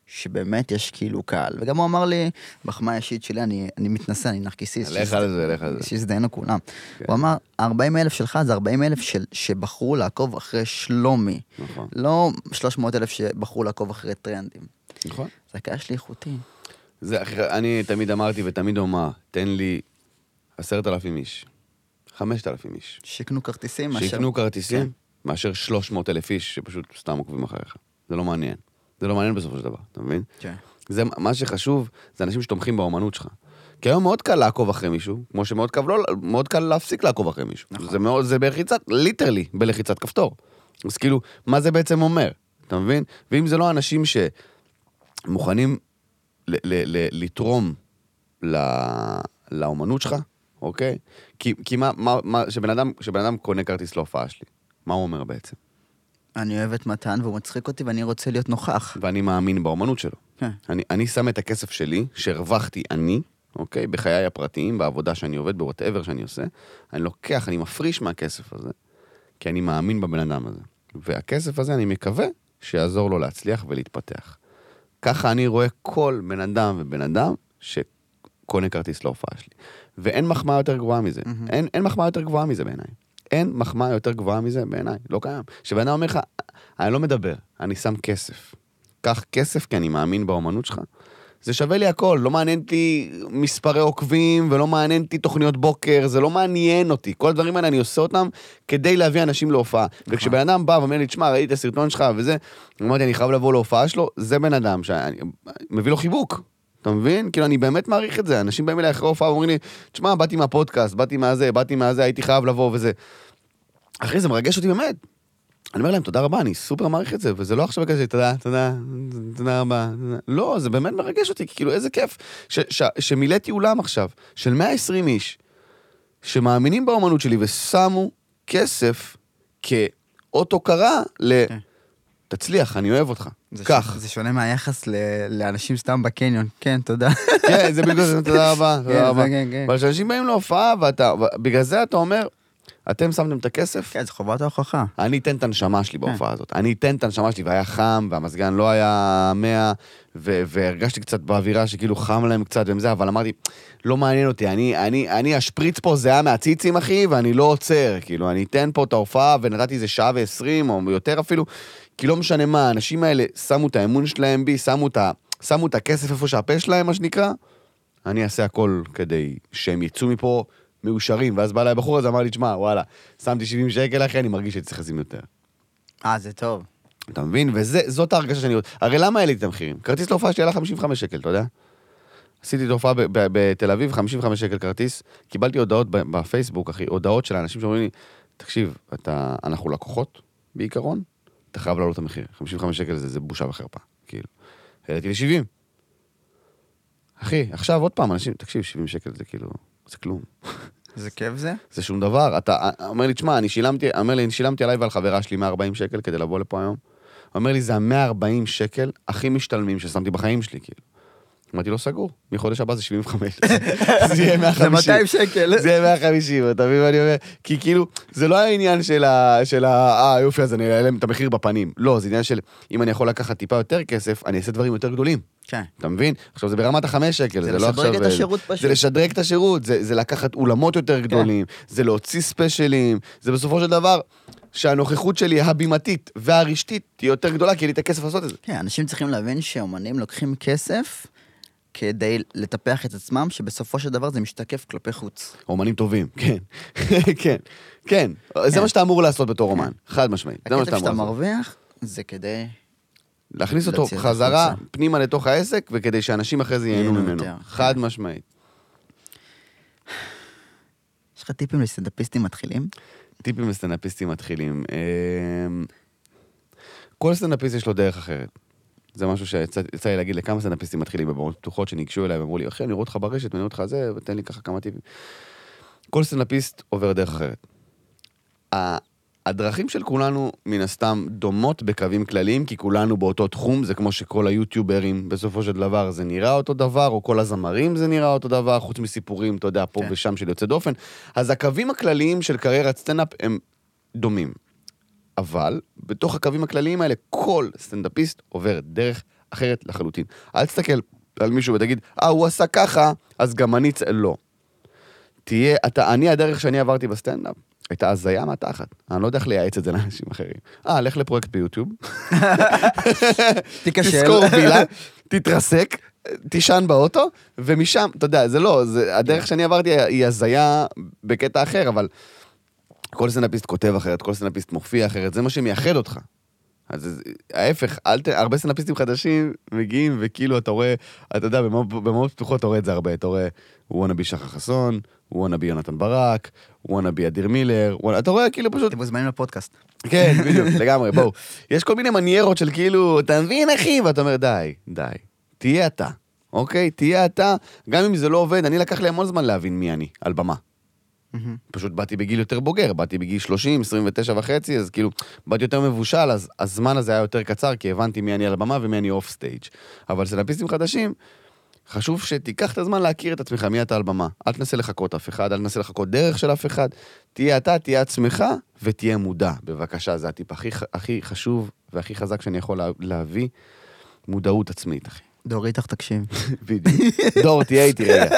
שבאמת יש כאילו קהל, וגם הוא אמר לי, מחמאה אישית שלי, אני, אני מתנשא, אני נרקיסיסט. לך על זה, לך על זה. שיזדיינו כולם. כן. הוא אמר, 40 אלף שלך זה 40 אלף של, שבחרו לעקוב אחרי שלומי. נכון. לא 300 אלף שבחרו לעקוב אחרי טרנדים. נכון. זה הקהל שלי איכותי. זה, אני תמיד אמרתי ותמיד אומר, תן לי עשרת אלפים איש, חמשת אלפים איש. שיקנו כרטיסים מאשר... שיקנו כרטיסים, כן. מאשר 300 אלף איש שפשוט סתם עוקבים אחריך. זה לא מעניין. זה לא מעניין בסופו של דבר, אתה מבין? כן. זה מה שחשוב, זה אנשים שתומכים באומנות שלך. כי היום מאוד קל לעקוב אחרי מישהו, כמו שמאוד קל, לא, מאוד קל להפסיק לעקוב אחרי מישהו. נכון. זה מאוד, זה בלחיצת, ליטרלי, בלחיצת כפתור. אז כאילו, מה זה בעצם אומר? אתה מבין? ואם זה לא אנשים שמוכנים לתרום ל- לאומנות שלך, אוקיי? כי, כי מה, מה, מה, שבן אדם, שבן אדם קונה כרטיס להופעה שלי, מה הוא אומר בעצם? אני אוהב את מתן והוא מצחיק אותי ואני רוצה להיות נוכח. ואני מאמין באומנות שלו. כן. אני, אני שם את הכסף שלי, שהרווחתי אני, אוקיי? בחיי הפרטיים, בעבודה שאני עובד, בוואטאבר שאני עושה, אני לוקח, אני מפריש מהכסף הזה, כי אני מאמין בבן אדם הזה. והכסף הזה, אני מקווה שיעזור לו להצליח ולהתפתח. ככה אני רואה כל בן אדם ובן אדם שקונה כרטיס להופעה שלי. ואין מחמאה יותר גבוהה מזה. מהמם. אין, אין מחמאה יותר גבוהה מזה בעיניי. אין מחמאה יותר גבוהה מזה בעיניי, לא קיים. שבן אדם אומר לך, אני לא מדבר, אני שם כסף. קח כסף כי אני מאמין באומנות שלך. זה שווה לי הכל, לא מעניין אותי מספרי עוקבים ולא מעניין אותי תוכניות בוקר, זה לא מעניין אותי. כל הדברים האלה אני עושה אותם כדי להביא אנשים להופעה. וכשבן אדם בא ואומר לי, תשמע, ראיתי את הסרטון שלך וזה, אמרתי, אני חייב לבוא להופעה שלו, זה בן אדם שאני מביא לו חיבוק. אתה מבין? כאילו, אני באמת מעריך את זה. אנשים באים אליי אחרי הופעה ואומרים לי, תשמע, באתי מהפודקאסט, באתי מהזה, באתי מהזה, הייתי חייב לבוא וזה. אחי, זה מרגש אותי באמת. אני אומר להם, תודה רבה, אני סופר מעריך את זה, וזה לא עכשיו כזה, תודה, תודה, תודה רבה. תודה." לא, זה באמת מרגש אותי, כאילו, איזה כיף ש- ש- שמילאתי אולם עכשיו, של 120 איש, שמאמינים באומנות שלי ושמו כסף כאות הוקרה ל... כן. תצליח, אני אוהב אותך. קח. זה שונה מהיחס ל- לאנשים סתם בקניון. כן, תודה. כן, זה בדיוק זה, תודה רבה, *laughs* כן, תודה רבה. כן. אבל כשאנשים באים להופעה, ואתה, בגלל זה אתה אומר, אתם שמתם את הכסף, כן, זו חובת ההוכחה. אני אתן את הנשמה שלי בהופעה הזאת. אני אתן את הנשמה שלי, והיה חם, והמזגן לא היה 100, ו- והרגשתי קצת באווירה שכאילו חם להם קצת וזה, אבל אמרתי, לא מעניין אותי, אני, אני, אני השפריץ פה זהה מהציצים, אחי, ואני לא עוצר. כאילו, אני אתן פה את ההופעה, ונתתי איזה שעה ועשרים, או יותר אפילו, כי לא משנה מה, האנשים האלה שמו את האמון שלהם בי, שמו את, ה- שמו את הכסף איפה שהפה שלהם, מה שנקרא, אני אעשה הכל כדי שהם יצאו מפה מאושרים. ואז בא אליי הבחור הזה, אמר לי, תשמע, וואלה, שמתי 70 שקל, אחי, אני מרגיש שהייתי צריך לשים יותר. אה, זה טוב. אתה מבין? וזאת ההרגשה שאני רוצה. הרי למה העליתי את המחירים? כרטיס להופעה שלי עלה 55 שקל, אתה יודע? עשיתי את ההופעה בתל אביב, 55 שקל כרטיס, קיבלתי הודעות בפייסבוק, אחי, הודעות של האנשים שאומרים לי, תקשיב, אתה, אנחנו לקוחות, בעיקרון, אתה חייב להעלות את המחיר. 55 שקל זה, זה בושה וחרפה, כאילו. העליתי ל-70. אחי, עכשיו עוד פעם, אנשים, תקשיב, 70 שקל זה כאילו, זה כלום. זה כיף זה? זה שום דבר. אתה אומר לי, תשמע, אני שילמתי, אומר לי, אני שילמתי עליי ועל חברה שלי 140 שקל כדי לבוא לפה היום. אומר לי, זה ה-140 שקל הכי משתלמים ששמתי בחיים שלי, כאילו. אמרתי לו, סגור, מחודש הבא זה 75. *laughs* זה יהיה 150. זה 200 שקל. זה יהיה 150, אתה מבין מה אני אומר? כי כאילו, זה לא העניין של ה... של ה... אה, יופי, אז אני אעלם את המחיר בפנים. לא, זה עניין של, אם אני יכול לקחת טיפה יותר כסף, אני אעשה דברים יותר גדולים. כן. אתה מבין? עכשיו זה ברמת החמש שקל, זה זה, לא עכשיו... לשדרג את השירות פשוט. זה לשדרג את השירות, זה, זה לקחת אולמות יותר גדולים, זה להוציא ספיישלים, זה בסופו של דבר שהנוכחות שלי הבימתית והרשתית תהיה יותר גדולה, כי יהיה לי את הכסף לעשות את זה. כן, אנשים צריכים להבין שאומנים לוקחים כסף כדי לטפח את עצמם, שבסופו של דבר זה משתקף כלפי חוץ. אומנים טובים, כן, *laughs* כן, כן, זה כן. מה שאתה אמור לעשות בתור אומן, חד משמעית, זה מה הכסף שאתה שאתה אמור לעשות. מרוויח, זה כדי... להכניס אותו חזרה. פנימה לתוך העסק, וכדי שאנשים אחרי זה ייהנו ממנו, יותר. חד משמעית. יש לך טיפים לסטנדאפיסטים מתחילים? טיפים לסטנדאפיסטים מתחילים. אמ, כל סטנדאפיסט יש לו דרך אחרת. זה משהו שיצא יצא לי להגיד לכמה סטנדאפיסטים מתחילים בבמות פתוחות שניגשו אליי ואמרו לי, אחי, אני רואה אותך ברשת ואני רואה אותך זה, ותן לי ככה כמה טיפים. כל סטנדאפיסט עובר דרך אחרת. הדרכים של כולנו, מן הסתם, דומות בקווים כלליים, כי כולנו באותו תחום, זה כמו שכל היוטיוברים, בסופו של דבר, זה נראה אותו דבר, או כל הזמרים זה נראה אותו דבר, חוץ מסיפורים, אתה יודע, פה כן. ושם של יוצא דופן. אז הקווים הכלליים של קריירת סטנדאפ הם דומים. אבל, בתוך הקווים הכלליים האלה, כל סטנדאפיסט עובר דרך אחרת לחלוטין. אל תסתכל על מישהו ותגיד, אה, הוא עשה ככה, אז גם אני... צ-" לא. תהיה, אתה, אני, הדרך שאני עברתי בסטנדאפ, הייתה הזיה מהתחת. אני לא יודע איך לייעץ את זה לאנשים אחרים. אה, לך לפרויקט ביוטיוב, *laughs* תיכשל. תשכור וילה, תתרסק, תישן באוטו, ומשם, אתה יודע, זה לא, זה, הדרך שאני עברתי היא הזיה בקטע אחר, אבל כל סטנדאפיסט כותב אחרת, כל סטנדאפיסט מופיע אחרת, זה מה שמייחד אותך. אז ההפך, אל ת... הרבה סטנדאפיסטים חדשים מגיעים, וכאילו אתה רואה, אתה יודע, במאות פתוחות אתה רואה את זה הרבה, אתה רואה, וואנאבי שחר חסון, וואנאבי יונתן ברק, וואנאבי אדיר מילר, וואנ- אתה רואה כאילו פשוט אתם מוזמנים לפודקאסט. כן, בדיוק, *laughs* לגמרי, בואו. יש כל מיני מניירות של כאילו, אתה מבין, אחי? ואתה אומר, די, די. תהיה אתה, אוקיי? תהיה אתה, גם אם זה לא עובד, אני לקח לי המון זמן להבין מי אני, על במה. מהמם. פשוט באתי בגיל יותר בוגר, באתי בגיל 30, 29 וחצי, אז כאילו, באתי יותר מבושל, אז הזמן הזה היה יותר קצר, כי הבנתי מי אני על הבמה ומי אני off stage. אבל סטנדאפיסטים חדשים, חשוב שתיקח את הזמן להכיר את עצמך, מי אתה על במה. אל תנסה לחקות אף אחד, אל תנסה לחקות דרך של אף אחד. תהיה אתה, תהיה עצמך, ותהיה מודע. בבקשה, זה הטיפ הכי, הכי חשוב והכי חזק שאני יכול לה, להביא. מודעות עצמית, אחי. דור איתך תקשיב. *laughs* בדיוק. דור, תהיה איתי רגע.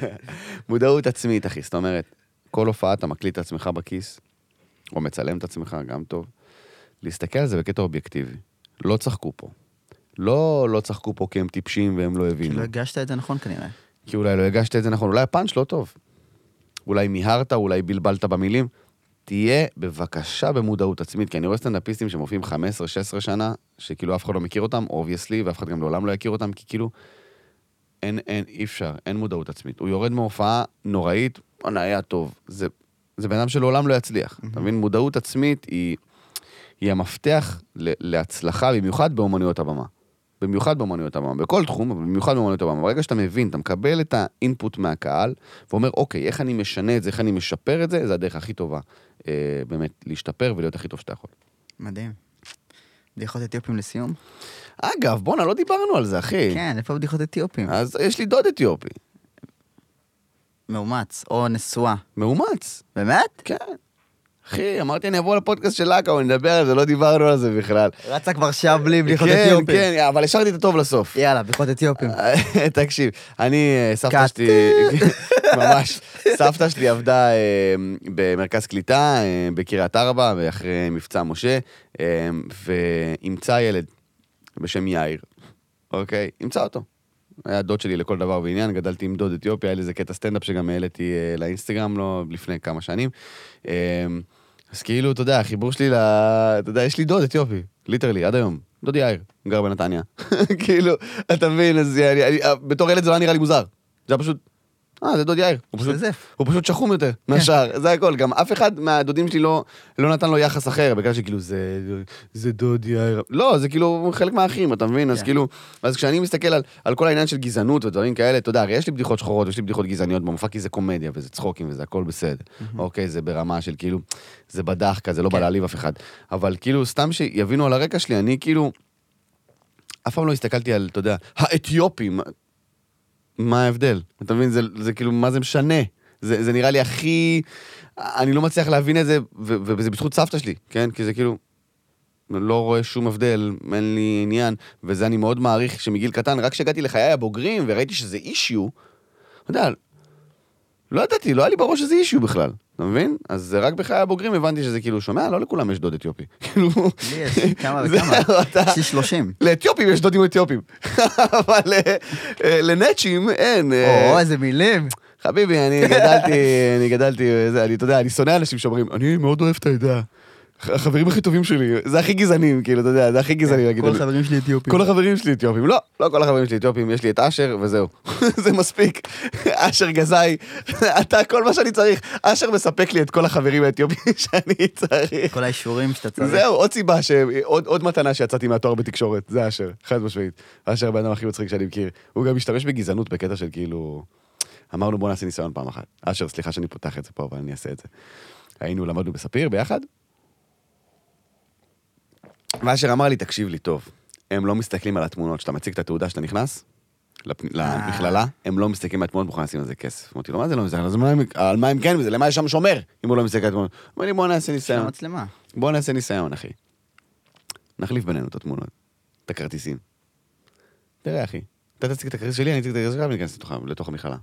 *laughs* מודעות עצמית, אחי. זאת אומרת, כל הופעה אתה מקליט את עצמך בכיס, או מצלם את עצמך, גם טוב. להסתכל על זה בקטע אובייקטיבי. לא צחקו פה. לא, לא צחקו פה כי הם טיפשים והם לא כי הבינו. לא הגשת את זה נכון כנראה. כי אולי לא הגשת את זה נכון, אולי הפאנץ' לא טוב. אולי מיהרת, אולי בלבלת במילים. תהיה בבקשה במודעות עצמית, כי אני רואה סטנדאפיסטים שמופיעים 15-16 שנה, שכאילו אף אחד לא מכיר אותם, obviously, ואף אחד גם לעולם לא יכיר אותם, כי כאילו, אין, אין, אי אפשר, אין מודעות עצמית. הוא יורד מהופעה נוראית, וואנה, היה טוב. זה, זה בן אדם שלעולם לא יצליח. אתה מבין? מודעות עצמית היא, היא המפתח ל, להצלחה, במיוחד באומנויות הבמה. במיוחד באומנויות הבמה, בכל תחום, אבל במיוחד באומנויות הבמה. ברגע שאתה מבין, אתה מקבל את האינפוט מהקהל, ואומר, אוקיי, איך אני משנה את זה, איך אני משפר את זה, זה הדרך הכי טובה. אה, באמת, להשתפר ולהיות הכי טוב שאתה יכול. מדהים. בדיחות אתיופים לסיום? אגב, בואנה, לא דיברנו על זה, אחי. כן, איפה בדיחות אתיופים? אז יש לי דוד אתיופי. מאומץ, או נשואה. מאומץ. באמת? כן. אחי, אמרתי, אני אבוא לפודקאסט של לאקה, נדבר על זה, לא דיברנו על זה בכלל. רצה כבר שעה בלי בדיחות כן, אתיופים. כן, אבל השארתי את הטוב לסוף. יאללה, בדיחות אתיופים. *laughs* תקשיב, אני, אה, סבתא. שלי, *laughs* ממש, סבתא שלי עבדה אה, במרכז קליטה אה, בקריית ארבע, אחרי מבצע משה, ואימצה ילד בשם יאיר, אוקיי? אימצה אותו. היה דוד שלי לכל דבר ועניין, גדלתי עם דוד אתיופי, היה לי איזה קטע סטנדאפ שגם העליתי אה, לאינסטגרם לא לפני כמה שנים. אה, אז כאילו, אתה יודע, החיבור שלי ל... אתה יודע, יש לי דוד אתיופי, literally, עד היום. דוד יאיר, גר בנתניה. *laughs* כאילו, אתה מבין, אז אני, אני, בתור ילד זה לא נראה לי מוזר. זה היה פשוט, אה, זה דוד יאיר. הוא פשוט. הוא פשוט שחום יותר מהשאר, זה הכל. גם אף אחד מהדודים שלי לא, לא נתן לו יחס אחר, בגלל שכאילו זה, זה דוד יאיר. לא, זה כאילו חלק מהאחים, אתה מבין? אז כן. כאילו, אז כשאני מסתכל על, על כל העניין של גזענות ודברים כאלה, אתה יודע, הרי יש לי בדיחות שחורות ויש לי בדיחות גזעניות במופע, כי זה קומדיה וזה צחוקים וזה הכל בסדר. אוקיי, זה ברמה של כאילו, זה בדחקה, זה לא בא כן. להעליב אף אחד. אבל כאילו, סתם שיבינו על הרקע שלי, אני כאילו, אף פעם לא הסתכלתי על, אתה יודע, האתיופים, מה ההבדל? אתה מבין? זה, זה כאילו, מה זה משנה? זה, זה נראה לי הכי... אני לא מצליח להבין את זה, ו- וזה בזכות סבתא שלי, כן? כי זה כאילו... לא רואה שום הבדל, אין לי עניין, וזה אני מאוד מעריך שמגיל קטן, רק כשהגעתי לחיי הבוגרים וראיתי שזה אישיו, אתה יודע, לא ידעתי, לא היה לי בראש שזה אישיו בכלל, אתה מבין? אז זה רק בחיי הבוגרים הבנתי שזה כאילו, שומע? לא לכולם יש דוד אתיופי. *laughs* כאילו... לי יש כמה *laughs* וכמה. אתה- יש לי 30. לאתיופים יש דודים אתיופים, *laughs* אבל אה, אה, לנאצ'ים אין. אה, או, איזה מילים. חביבי, אני גדלתי, אני גדלתי, אני, אתה יודע, אני שונא אנשים שאומרים, אני מאוד אוהב את העדה. החברים הכי טובים שלי, זה הכי גזענים, כאילו, אתה יודע, זה הכי גזעני להגיד. כל החברים שלי אתיופים. כל החברים שלי אתיופים. לא, לא כל החברים שלי אתיופים, יש לי את אשר וזהו. *laughs* זה מספיק. אשר גזאי, *laughs* אתה כל מה שאני צריך. אשר מספק לי את כל החברים האתיופים *laughs* שאני צריך. כל האישורים שאתה צריך. זהו, עוד סיבה, עוד מתנה שיצאתי מהתואר בתקשורת, זה אשר, חד משמעית. אשר הבן אדם הכי מצחיק שאני מכיר. הוא גם משתמש בגזענות בקטע של כאילו... אמרנו בוא נעשה ניסיון פעם אחת. אשר, סליחה שאני פותח את זה פה, אבל אני אעשה את זה. היינו, למדנו בספיר ביחד. ואשר אמר לי, תקשיב לי טוב, הם לא מסתכלים על התמונות, שאתה מציג את התעודה שאתה נכנס לפ- למכללה, הם לא מסתכלים על התמונות, מוכנים לשים על זה כסף. אמרתי לו, מה זה לא מסתכל? על מה הם כן וזה? למה יש שם שומר, אם הוא לא מסתכל על התמונות? אומר לי, בוא נעשה ניסיון. בוא נעשה ניסיון, אחי. נחליף בינינו את התמונות, את הכרטיסים. תראה, אחי, אתה תציג את הכרטיס שלי, אני אציג את הכרטיס שלך וניכנס לתוך, לתוך המכללה.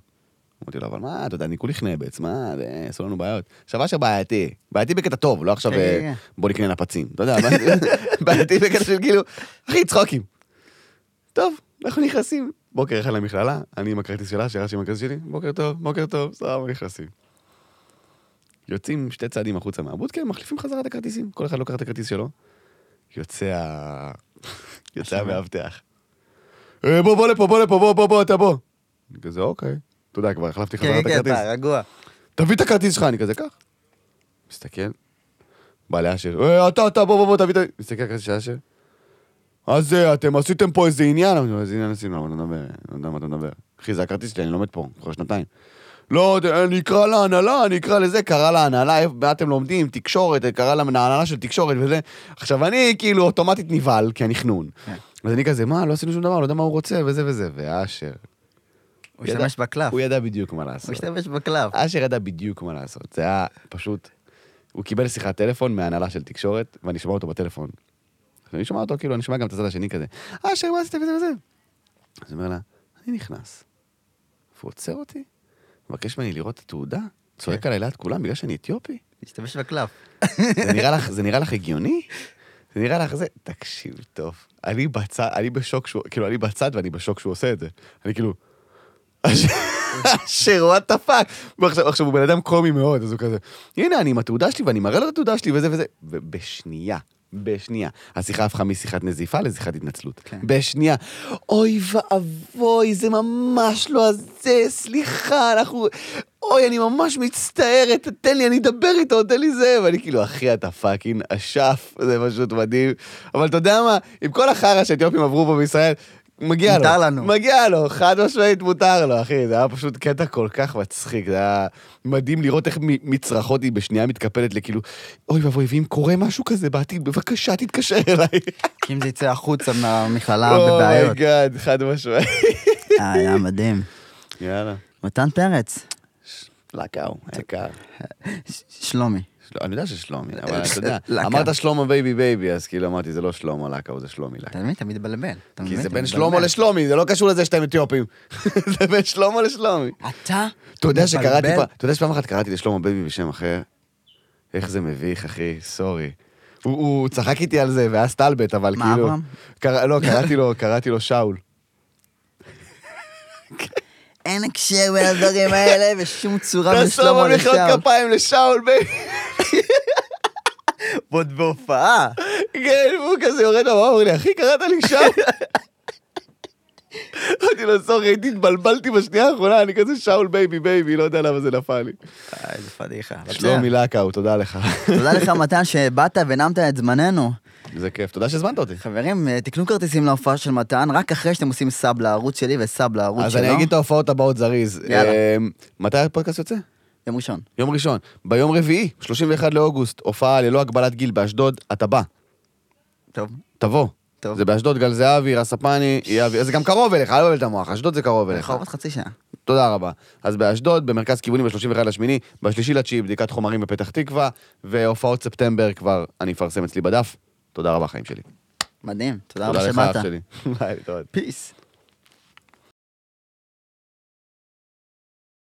אמרתי לו, אבל מה, אתה יודע, אני כולי בעצם, מה, זה, עשו לנו בעיות. עכשיו, אשר בעייתי, בעייתי בקטע טוב, לא עכשיו, כן, אה, כן, בוא נקנה נפצים, אתה יודע, *laughs* בעייתי בקטע של כאילו, אחי, צחוקים. טוב, אנחנו נכנסים. בוקר אחד למכללה, אני עם הכרטיס שלה, שירשתי עם הכרטיס שלי, בוקר טוב, בוקר טוב, סבבה, נכנסים. יוצאים שתי צעדים החוצה מהבודקה, מחליפים חזרה את הכרטיסים, כל אחד לוקח את הכרטיס שלו. יוצא ה... *laughs* יוצא. המאבטח. "אה, בוא, בוא לפה, בוא לפה, בוא, בוא, בוא, אתה בוא. כזה, אוקיי. אתה יודע, כבר החלפתי חזרה כן, את כן, הכרטיס. אתה רגוע. תביא את הכרטיס שלך, אני כזה, קח. מסתכל, בא לאשר, "אה, אתה, אתה, בוא, בוא, בוא, תביא את ה... מסתכל על הכרטיס של אשר. אז אה, אתם עשיתם פה איזה עניין? אמרתי לו, איזה עניין עשינו? למה אתה מדבר? אני לא יודע מה אתה מדבר. אחי, זה הכרטיס שלי, אני לומד פה, כבר שנתיים. לא, אני אקרא להנהלה, אני אקרא לזה, קרא להנהלה, מה אתם לומדים, תקשורת, קרא להנהלה של תקשורת וזה. עכשיו, אני כאילו אוטומטית נבהל, כי אני חנון. כן. אז אני כזה, מה, לא עשינו שום דבר, לא יודע מה הוא רוצה, וזה וזה. ואשר, הוא השתמש בקלף. הוא ידע בדיוק מה הוא לעשות. השתמש בקלף. אשר ידע בדיוק מה לעשות. זה היה פשוט... הוא קיבל שיחת טלפון מהנהלה של תקשורת, ואני שומע אותו בטלפון. אני שומע אותו, כאילו, אני שומע גם את הצד השני כזה, אשר, מה עשית וזה וזה? אז הוא אומר לה, אני נכנס. והוא עוצר אותי, מבקש ממני לראות את התעודה, צועק עליי ליד כולם בגלל שאני אתיופי? השתמש בקלף. זה נראה לך הגיוני? *laughs* זה נראה לך זה? תקשיב טוב. אני בצד, אני בשוק שהוא, כאילו, אני בצד ואני בשוק שהוא עושה את זה. אני כאילו... אשר, what the fuck. עכשיו, הוא בן אדם קומי מאוד, אז הוא כזה, הנה, אני עם התעודה שלי ואני מראה לו את התעודה שלי וזה וזה. ובשנייה, בשנייה, השיחה הפכה משיחת נזיפה לשיחת התנצלות. כן. בשנייה. אוי ואבוי, זה ממש לא הזה, סליחה, אנחנו... אוי, אני ממש מצטערת, תן לי, אני אדבר איתו, תן לי זה. ואני כאילו, אחי, אתה fucking אשף, זה פשוט מדהים. אבל אתה יודע מה, עם כל החרא שהאתיופים עברו פה בישראל, מגיע לו. מותר לנו. מגיע לו, חד משמעית מותר לו, אחי. זה היה פשוט קטע כל כך מצחיק, זה היה מדהים לראות איך מצרחות היא בשנייה מתקפלת לכאילו, אוי ואבוי, ואם קורה משהו כזה בעתיד, בבקשה, תתקשר אליי. *laughs* כי אם זה יצא החוצה מהמכללה *laughs* בבעיות. oh my god, חד משמעית. אה, היה מדהים. יאללה. מתן פרץ, לקאו, היקר. שלומי. אני יודע ששלומי, אבל אתה יודע. אמרת שלמה בייבי בייבי, אז כאילו אמרתי, זה לא שלמה להקה, זה שלומי להקה. אתה מבין? אתה כי מבין? זה בין מתבלבל. שלמה לשלומי, זה לא קשור לזה שאתם אתיופים. *laughs* זה בין שלמה לשלומי. אתה אתה יודע שקראתי מבלבל. פעם, אתה יודע שפעם אחת קראתי לשלמה בייבי בשם אחר? איך זה מביך, אחי, sorry. הוא- צחק איתי על זה, והיה סטלבט, אבל מה, כאילו... אברהם? קרא- לא, קראתי לו, קראתי לו שאול. *laughs* אין הקשר בין הדברים האלה בשום צורה אתה בין שם שלמה על מחיאות לשאול. כפיים לשאול בייבי. ועוד בהופעה. כן, והוא כזה יורד לבמה, אומר לי, אחי, קראת לי שאול? *laughs* אמרתי לו, sorry, הייתי התבלבלתי בשנייה האחרונה, אני כזה שאול בייבי בייבי, לא יודע למה זה נפל לי. איזה פדיחה. שלומי לקאו, תודה לך. תודה לך, מתן, שבאת ונמת את זמננו. זה כיף, תודה שהזמנת אותי. חברים, אה, תקנו כרטיסים להופעה של מתן, רק אחרי שאתם עושים סאב לערוץ שלי וסאב לערוץ אז שלו. אני אגיד את ההופעות הבאות זריז. יאללה. אה, מתי הפודקאסט יוצא? יום ראשון. יום ראשון. ביום רביעי, 31 לאוגוסט, הופעה ללא הגבלת גיל באשדוד, אתה בא, טוב, תבוא. טוב. זה באשדוד, גל זהבי, רס הפני, יאבי, זה גם קרוב אליך, אל תבלבל את המוח, אשדוד זה קרוב אליך. יכול עוד חצי שעה. תודה רבה. אז באשדוד, במרכז כיוונים ב-31 לשמיני, בשלישי לתשיעי, בדיקת חומרים בפתח תקווה, והופעות ספטמבר כבר אני אפרסם אצלי בדף. תודה רבה, חיים שלי. מדהים, תודה תודה רבה לך, שבאת. אח שלי. *laughs* ביי, להתראות. פיס.